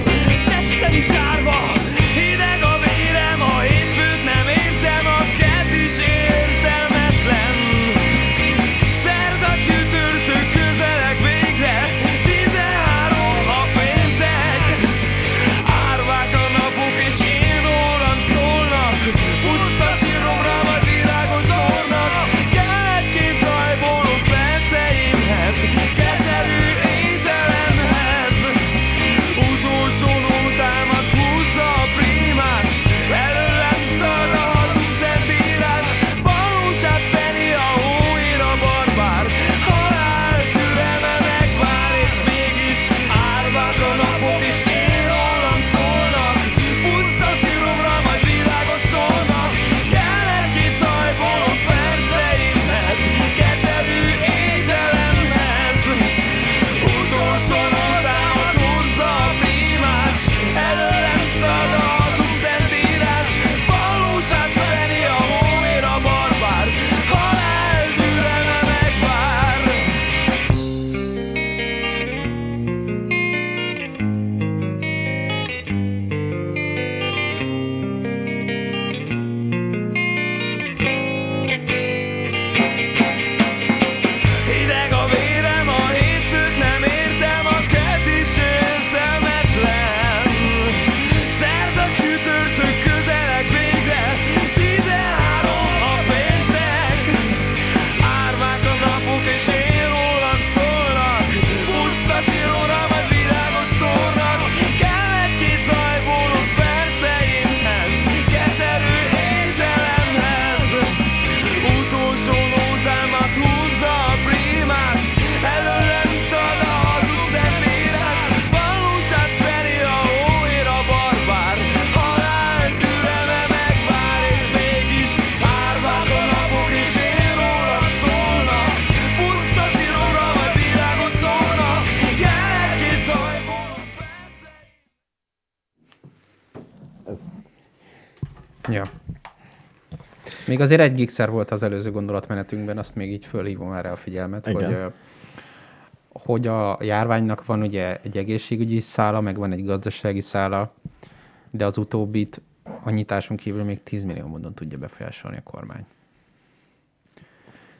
Testen is árva azért egy gigszer volt az előző gondolatmenetünkben, azt még így fölhívom erre a figyelmet, Igen. hogy, hogy a járványnak van ugye egy egészségügyi szála, meg van egy gazdasági szála, de az utóbbit a nyitáson kívül még 10 millió módon tudja befolyásolni a kormány.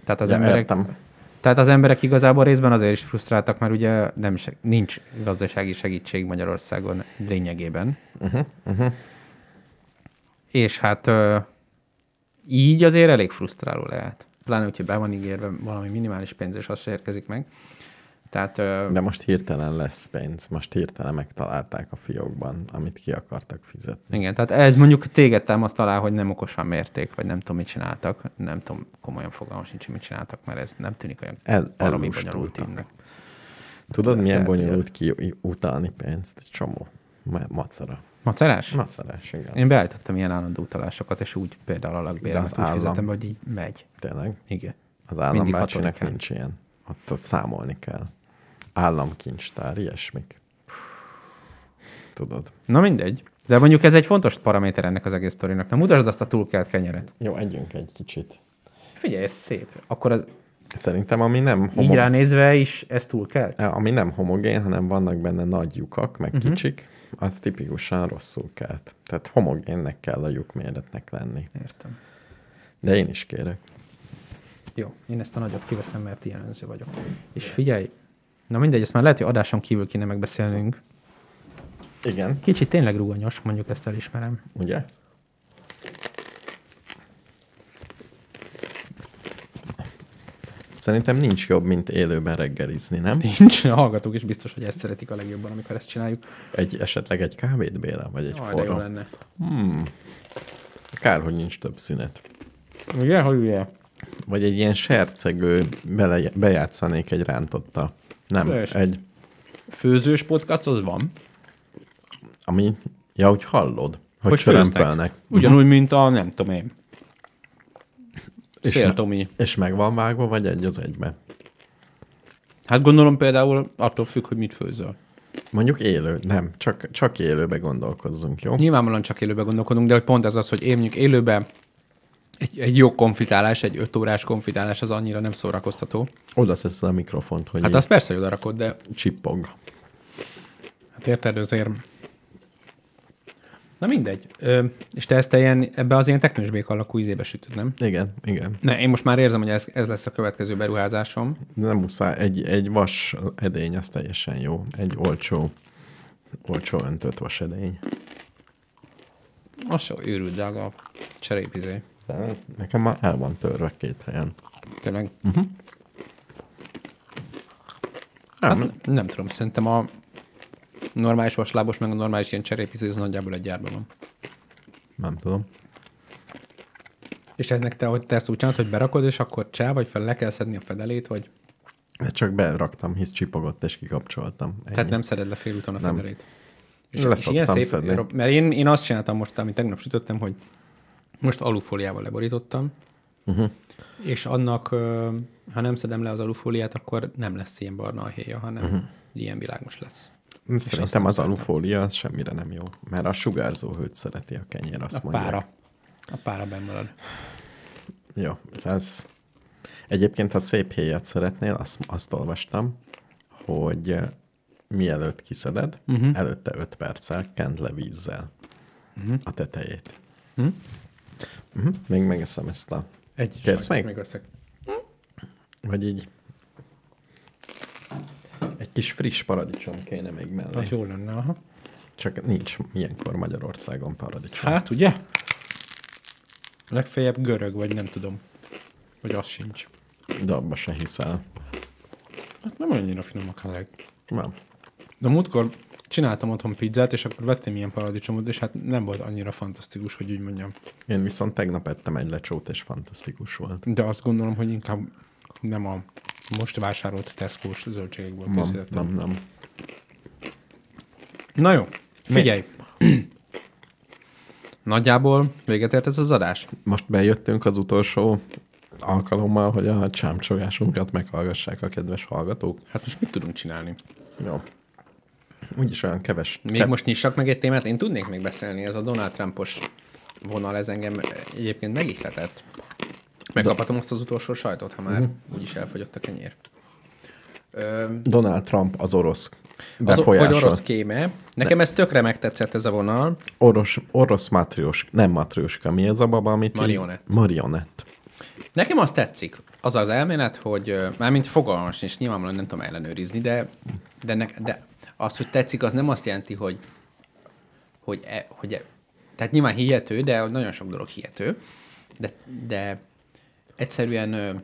Tehát az, Ja, emberek, értem. tehát az emberek igazából részben azért is frusztráltak, mert ugye nem, nincs gazdasági segítség Magyarországon lényegében. Uh-huh, uh-huh. És hát így azért elég frusztráló lehet. Pláne, hogyha be van ígérve valami minimális pénz, és az se érkezik meg. Tehát De most hirtelen lesz pénz, most hirtelen megtalálták a fiókban, amit ki akartak fizetni. igen, tehát ez mondjuk téged támaszt alá, hogy nem okosan mérték, vagy nem tudom, mit csináltak. Nem tudom, komolyan fogalmam sincs, hogy mit csináltak, mert ez nem tűnik olyan El, valami bonyolult tímnek. Tudod, milyen bonyolult ki utalni pénzt? Csomó. Ma- Macera. Macerás? Macerás, igen. Én beállítottam ilyen állandó utalásokat, és úgy például a De lakbéremet az úgy állam- fizetem, hogy így megy. Tényleg? Igen. Az állambácsinak nincs ilyen. Ott, ott számolni kell. Államkincstár, ilyesmik. Tudod. Na mindegy. De mondjuk ez egy fontos paraméter ennek az egész sztorinak. Na mutasd azt a túlkelt kenyeret. Jó, együnk egy kicsit. Figyelj, ez szép. Akkor az, Szerintem, ami nem, így homo- ránézve is ez túlkelt? ami nem homogén, hanem vannak benne nagy lyukak, meg uh-huh. kicsik, az tipikusan rosszul kelt. Tehát homogénnek kell a lyukméretnek lenni. Értem. De én is kérek. Jó, én ezt a nagyot kiveszem, mert ilyen önző vagyok. És figyelj, na mindegy, ezt már lehet, hogy adáson kívül kéne megbeszélnünk. Igen. Kicsit tényleg rugonyos, mondjuk ezt elismerem. Ugye? Szerintem nincs jobb, mint élőben reggelizni, nem? Nincs, a hallgatók is biztos, hogy ezt szeretik a legjobban, amikor ezt csináljuk. Egy, esetleg egy kávét, Béla, vagy egy de jó forró. lenne. Hmm. Kár, hogy nincs több szünet. Ugye, hogy ugye? Vagy egy ilyen sercegő, bele, bejátszanék egy rántotta. Nem, Persze. egy, Főzős podcast az van. ami, ja, hogy hallod, hogy, Hogy csörömpelnek. Ugyanúgy, mint a, nem tudom én. És Szél Tomi. És meg van vágva, vagy egy az egybe? Hát gondolom például attól függ, hogy mit főzöl. Mondjuk élő, nem, csak, csak élőbe gondolkozzunk, jó? Nyilvánvalóan csak élőben gondolkodunk, de hogy pont ez az, hogy én mondjuk élőben egy, egy jó konfitálás, egy öt órás konfitálás az annyira nem szórakoztató. Oda teszed a mikrofont, hogy Hát hát azt persze, hogy oda rakod, de csippog. hát érted azért. Na mindegy. Ö, és te ezt ilyen, ebbe az ilyen teknősbék alakú ízébe sütöd, nem? Igen, igen. Ne, én most már érzem, hogy ez, ez lesz a következő beruházásom. Nem muszáj, egy, egy vas edény, az teljesen jó. Egy olcsó, olcsó öntött vas edény. Az se őrült drága a cserépizé. De nekem már el van törve két helyen. Tényleg. Nem, Hát, nem tudom, szerintem a normális vaslábos, meg a normális ilyen cserépizé, az nagyjából egy gyárban van. nem tudom. És ennek te, hogy te ezt úgy csinálod, hogy berakod, és akkor csá, vagy fel le kell szedni a fedelét, vagy... De csak beraktam, hisz csipogott, és kikapcsoltam. Ennyi. Tehát nem szeded le félúton a Nem. fedelét. Le szoktam szedni. mert én, én azt csináltam most, amit tegnap sütöttem, hogy most alufóliával leborítottam, Uh-huh. és annak, ha nem szedem le az alufóliát, akkor nem lesz ilyen barna a héja, hanem uh-huh. ilyen világos lesz. Szerintem nem az alufólia az semmire nem jó, mert a sugárzó hőt szereti a kenyér, azt A mondják. pára. A pára benn marad. Jó, ez... Egyébként, ha szép héjat szeretnél, azt, azt olvastam, hogy eh, mielőtt kiszeded, uh-huh. előtte 5 perccel kend le vízzel uh-huh. a tetejét. Uh-huh. Uh-huh. Még megeszem ezt a... Egy Kérsz sajt, még? Meg összeg. Vagy így... Egy kis friss paradicsom kéne még mellé. Az jó lenne, aha. Csak nincs ilyenkor Magyarországon paradicsom. Hát ugye? Legfeljebb görög, vagy nem tudom. Vagy az sincs. De abba se hiszel. Hát nem annyira finomak a leg. Nem. De múltkor csináltam otthon pizzát, és akkor vettem ilyen paradicsomot, és hát nem volt annyira fantasztikus, hogy úgy mondjam. Én viszont tegnap ettem egy lecsót, és fantasztikus volt. De azt gondolom, hogy inkább nem a most vásárolt Tesco-s zöldségekből Nem, készítettem. nem, nem. Na jó, figyelj! Nagyjából véget ért ez az adás. Most bejöttünk az utolsó alkalommal, hogy a csámcsogásunkat meghallgassák a kedves hallgatók. Hát most mit tudunk csinálni? Jó. úgyis olyan keves. Még kev- most nyissak meg egy témát, én tudnék még beszélni, ez a Donald Trumpos vonal, ez engem egyébként megihletett. Megkaphatom azt az utolsó sajtot, ha már Mhm. úgyis elfogyott a kenyér. Ö, Donald Trump az orosz az, hogy befolyásol. orosz kéme. Nekem ez tökre megtetszett ez a vonal. Orosz, orosz matriós, nem matrióska, mi az a baba, amit így- Marionett. Marionett. Nekem az tetszik. Az az elmélet, hogy mármint fogalmas, és nyilvánvalóan nem tudom ellenőrizni, de, de, ne, de az, hogy tetszik, az nem azt jelenti, hogy, hogy, e, hogy e, tehát nyilván hihető, de nagyon sok dolog hihető, de, de egyszerűen ö,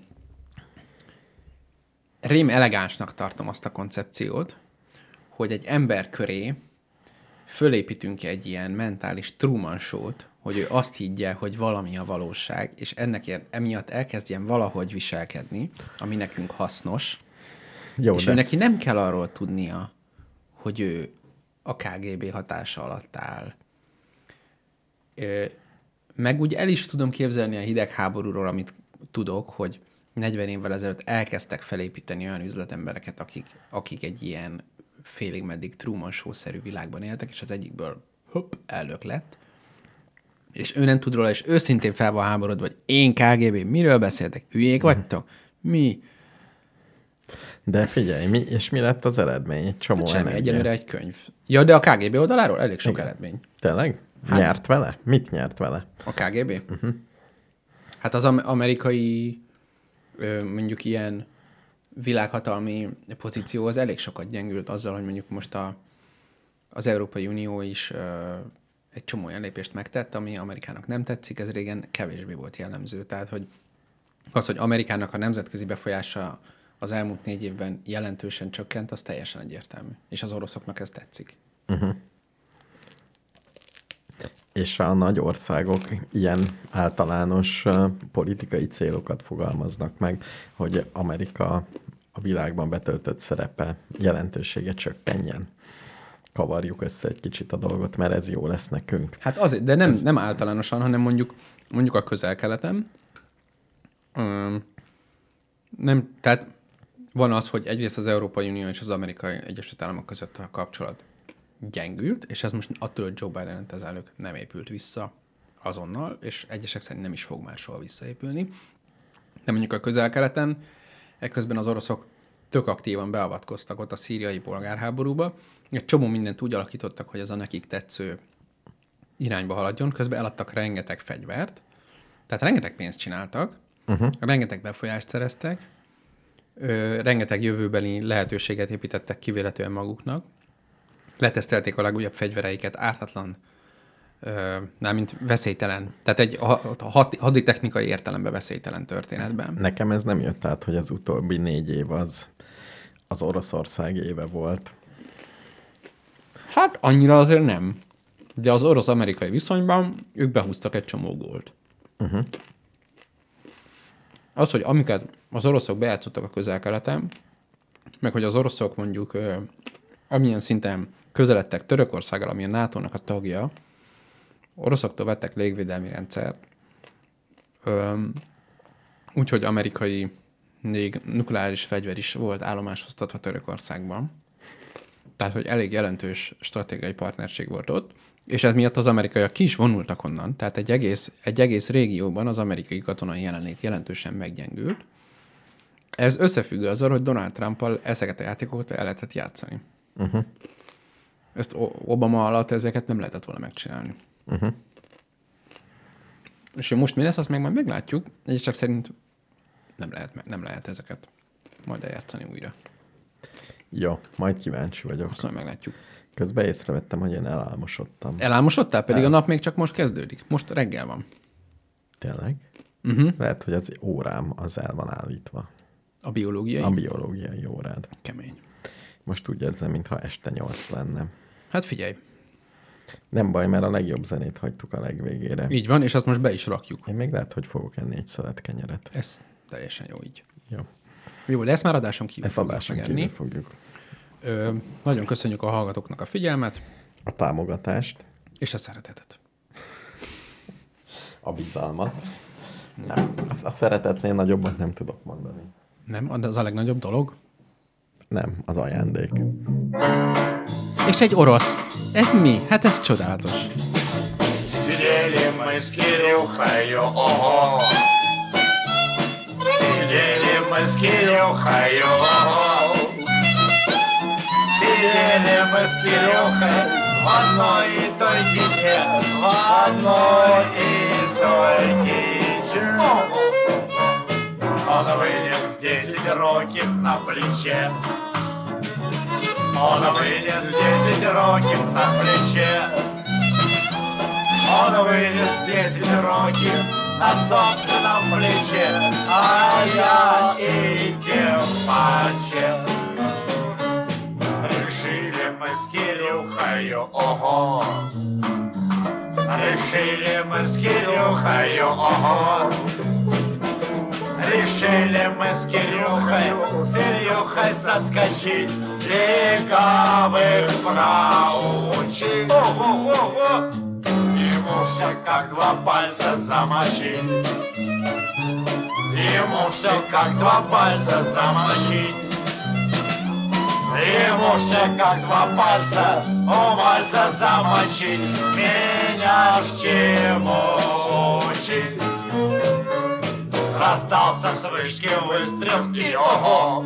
rém elegánsnak tartom azt a koncepciót, hogy egy ember köré fölépítünk egy ilyen mentális Truman show-t, hogy ő azt higgye, hogy valami a valóság, és ennek ilyen, emiatt elkezdjen valahogy viselkedni, ami nekünk hasznos, Jó, és de ő neki nem kell arról tudnia, hogy ő a KGB hatása alatt áll. Ö, Meg úgy el is tudom képzelni a hidegháborúról, amit tudok, hogy 40 évvel ezelőtt elkezdtek felépíteni olyan üzletembereket, akik, akik egy ilyen félig meddig Truman Show-szerű világban éltek, és az egyikből hopp, elnök lett, és ő nem tud róla, és őszintén fel van háborodva, vagy én KGB, miről beszéltek? Hülyék vagytok? Mi? de figyelj, mi, és mi lett az eredmény? Egy csomó Hát semmi, egyelőre egy könyv. Ja, de a KGB oldaláról elég sok Igen. eredmény. Tényleg? Hát... Nyert vele? Mit nyert vele? A KGB? Uh-huh. Hát az am- amerikai mondjuk ilyen világhatalmi pozíció az elég sokat gyengült azzal, hogy mondjuk most a, az Európai Unió is egy csomó olyan lépést megtett, ami Amerikának nem tetszik, ez régen kevésbé volt jellemző. Tehát, hogy az, hogy Amerikának a nemzetközi befolyása az elmúlt négy évben jelentősen csökkent, az teljesen egyértelmű. És az oroszoknak ez tetszik. És a nagy országok ilyen általános politikai célokat fogalmaznak meg, hogy Amerika a világban betöltött szerepe jelentősége csökkenjen. Kavarjuk össze egy kicsit a dolgot, mert ez jó lesz nekünk. Hát azért, de nem, nem általánosan, hanem mondjuk, mondjuk a közel-keleten. Nem, tehát van az, hogy egyrészt az Európai Unió és az Amerikai Egyesült Államok között a kapcsolat gyengült, és ez most attól, hogy Joe Biden az elnök nem épült vissza azonnal, és egyesek szerint nem is fog már soha visszaépülni. De mondjuk a közel-keleten, ekközben az oroszok tök aktívan beavatkoztak ott a szíriai polgárháborúba, egy csomó mindent úgy alakítottak, hogy ez a nekik tetsző irányba haladjon, közben eladtak rengeteg fegyvert, tehát rengeteg pénzt csináltak, uh-huh. rengeteg befolyást szereztek, ö, rengeteg jövőbeli lehetőséget építettek ki véletlenül maguknak, letesztelték a legújabb fegyvereiket ártatlan, nem, mint veszélytelen, tehát egy ha- ha- haditechnikai értelemben veszélytelen történetben. Nekem ez nem jött át, hogy az utóbbi négy év az, az Oroszország éve volt. Hát annyira azért nem. De az orosz-amerikai viszonyban ők behúztak egy csomó gólt. Uh-huh. Az, hogy amiket az oroszok bejátszottak a közel-keleten, meg hogy az oroszok mondjuk amilyen szinten közeledtek Törökországgal, ami a NATO-nak a tagja, oroszoktól vettek légvédelmi rendszert, úgyhogy amerikai még nukleáris fegyver is volt állomásoztatva Törökországban. Tehát, hogy elég jelentős stratégiai partnerség volt ott, és ez miatt az amerikaiak ki is vonultak onnan. Tehát egy egész, egy egész régióban az amerikai katonai jelenlét jelentősen meggyengült. Ez összefügg azzal, hogy Donald Trumpal ezeket a játékokat el lehetett játszani. Uh-huh. Ezt Obama alatt ezeket nem lehetett volna megcsinálni. Uh-huh. És most mi lesz, azt meg majd meglátjuk. Egyesek szerint nem lehet, nem lehet ezeket majd eljátszani újra. Jó, majd kíváncsi vagyok. Azt majd meglátjuk. Közben észrevettem, hogy én elálmosodtam. Elálmosodtál? Pedig a nap még csak most kezdődik. Most reggel van. Tényleg? Uh-huh. Lehet, hogy az órám az el van állítva. A biológiai? A biológiai órád. Kemény. Most úgy érzem, mintha este nyolc lenne. Hát figyelj, Nem baj, mert a legjobb zenét hagytuk a legvégére. így van, és azt most be is rakjuk. Én még lehet, hogy fogok enni egy szelet kenyeret. Ez teljesen jó így. Jó. Jó, de ezt már adáson kívül Ezt adáson kívül fogjuk. Ö, nagyon köszönjük a hallgatóknak a figyelmet, A támogatást, és a szeretetet. a bizalmat. Nem, a, szeretetnél nagyobbat nem tudok mondani. Nem? Az a legnagyobb dolog. Nem, az ajándék. És egy orosz. Ez mi? Hát ez csodálatos. Сидели мы с Кирюхою, ого. Сидели мы с Кирюхою, ого. Сидели мы с Кирюхой в одной и той киче, в одной и той киче. Он вынес десять років на плече. Он вынес десять років на плече. Он вынес десять років на собственном плече, а я и тем паче. Решили мы с Кирюхою, ого. Решили мы с Кирюхою, ого. Решили мы с Кирюхой, с Ильюхой соскочить, легавых проучить. Ему все как два пальца замочить. Ему все как два пальца замочить. Ему все как два пальца, у пальца замочить. Меня ж чему учить? Раздался с вышки выстрел и ого!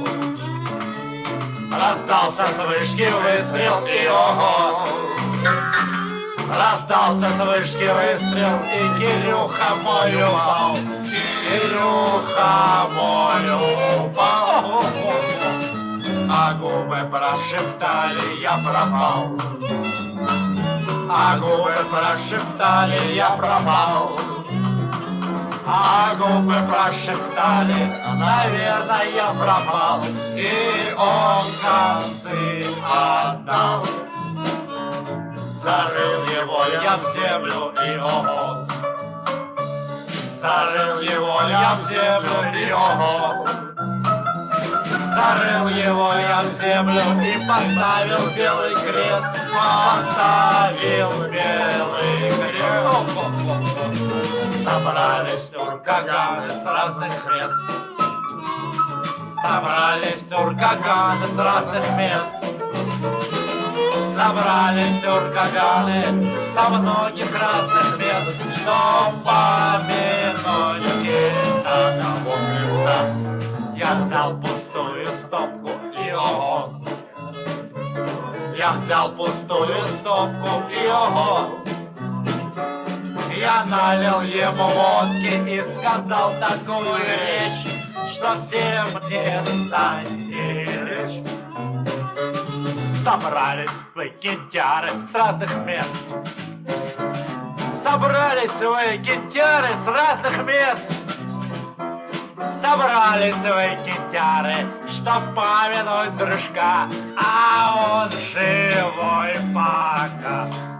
Раздался с вышки выстрел и ого! Раздался с вышки выстрел и Кирюха мой упал Кирюха мой упал А губы прошептали, я пропал А губы прошептали, я пропал а губы прошептали, наверное, я пропал И он концы отдал. Зарыл его я в землю и ого Зарыл его я в землю и ого Зарыл его я в землю и поставил белый крест. Поставил белый крест Собрались уркаганы с разных мест. Собрались уркаганы с разных мест. Собрались уркаганы со многих разных мест. Что помянуть одного креста Я взял пустую стопку и ого. Я взял пустую стопку и ого я налил ему водки и сказал такую речь, что всем перестань речь. Собрались вы, кентяры, с разных мест. Собрались вы, кентяры, с разных мест. Собрались вы, кентяры, чтоб помянуть дружка, а он живой пока.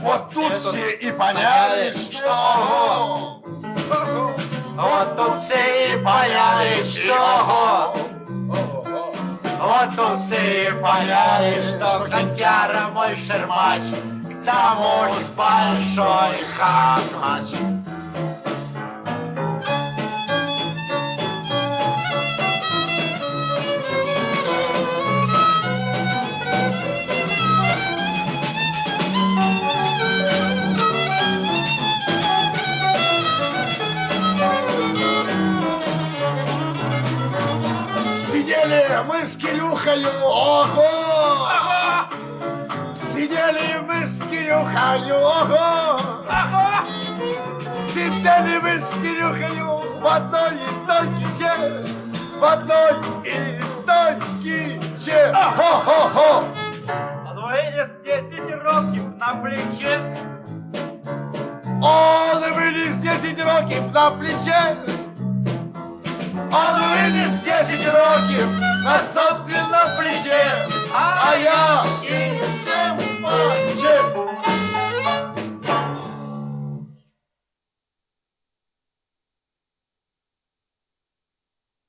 Вот тут все и поняли, что Вот тут все и поняли, что Вот тут все и поняли, что Котяра мой шермач К тому ж большой хахач Кирюхою, ого! Сидели мы с Кирюхою, ого! Сидели мы с Кирюхою в одной и той киче, в одной и той киче. Хо-хо-хо! Он вынес 10 років на плече, Он вынес 10 років на плече. Он вынес 10 років на собственном плече, а, я и тем паче.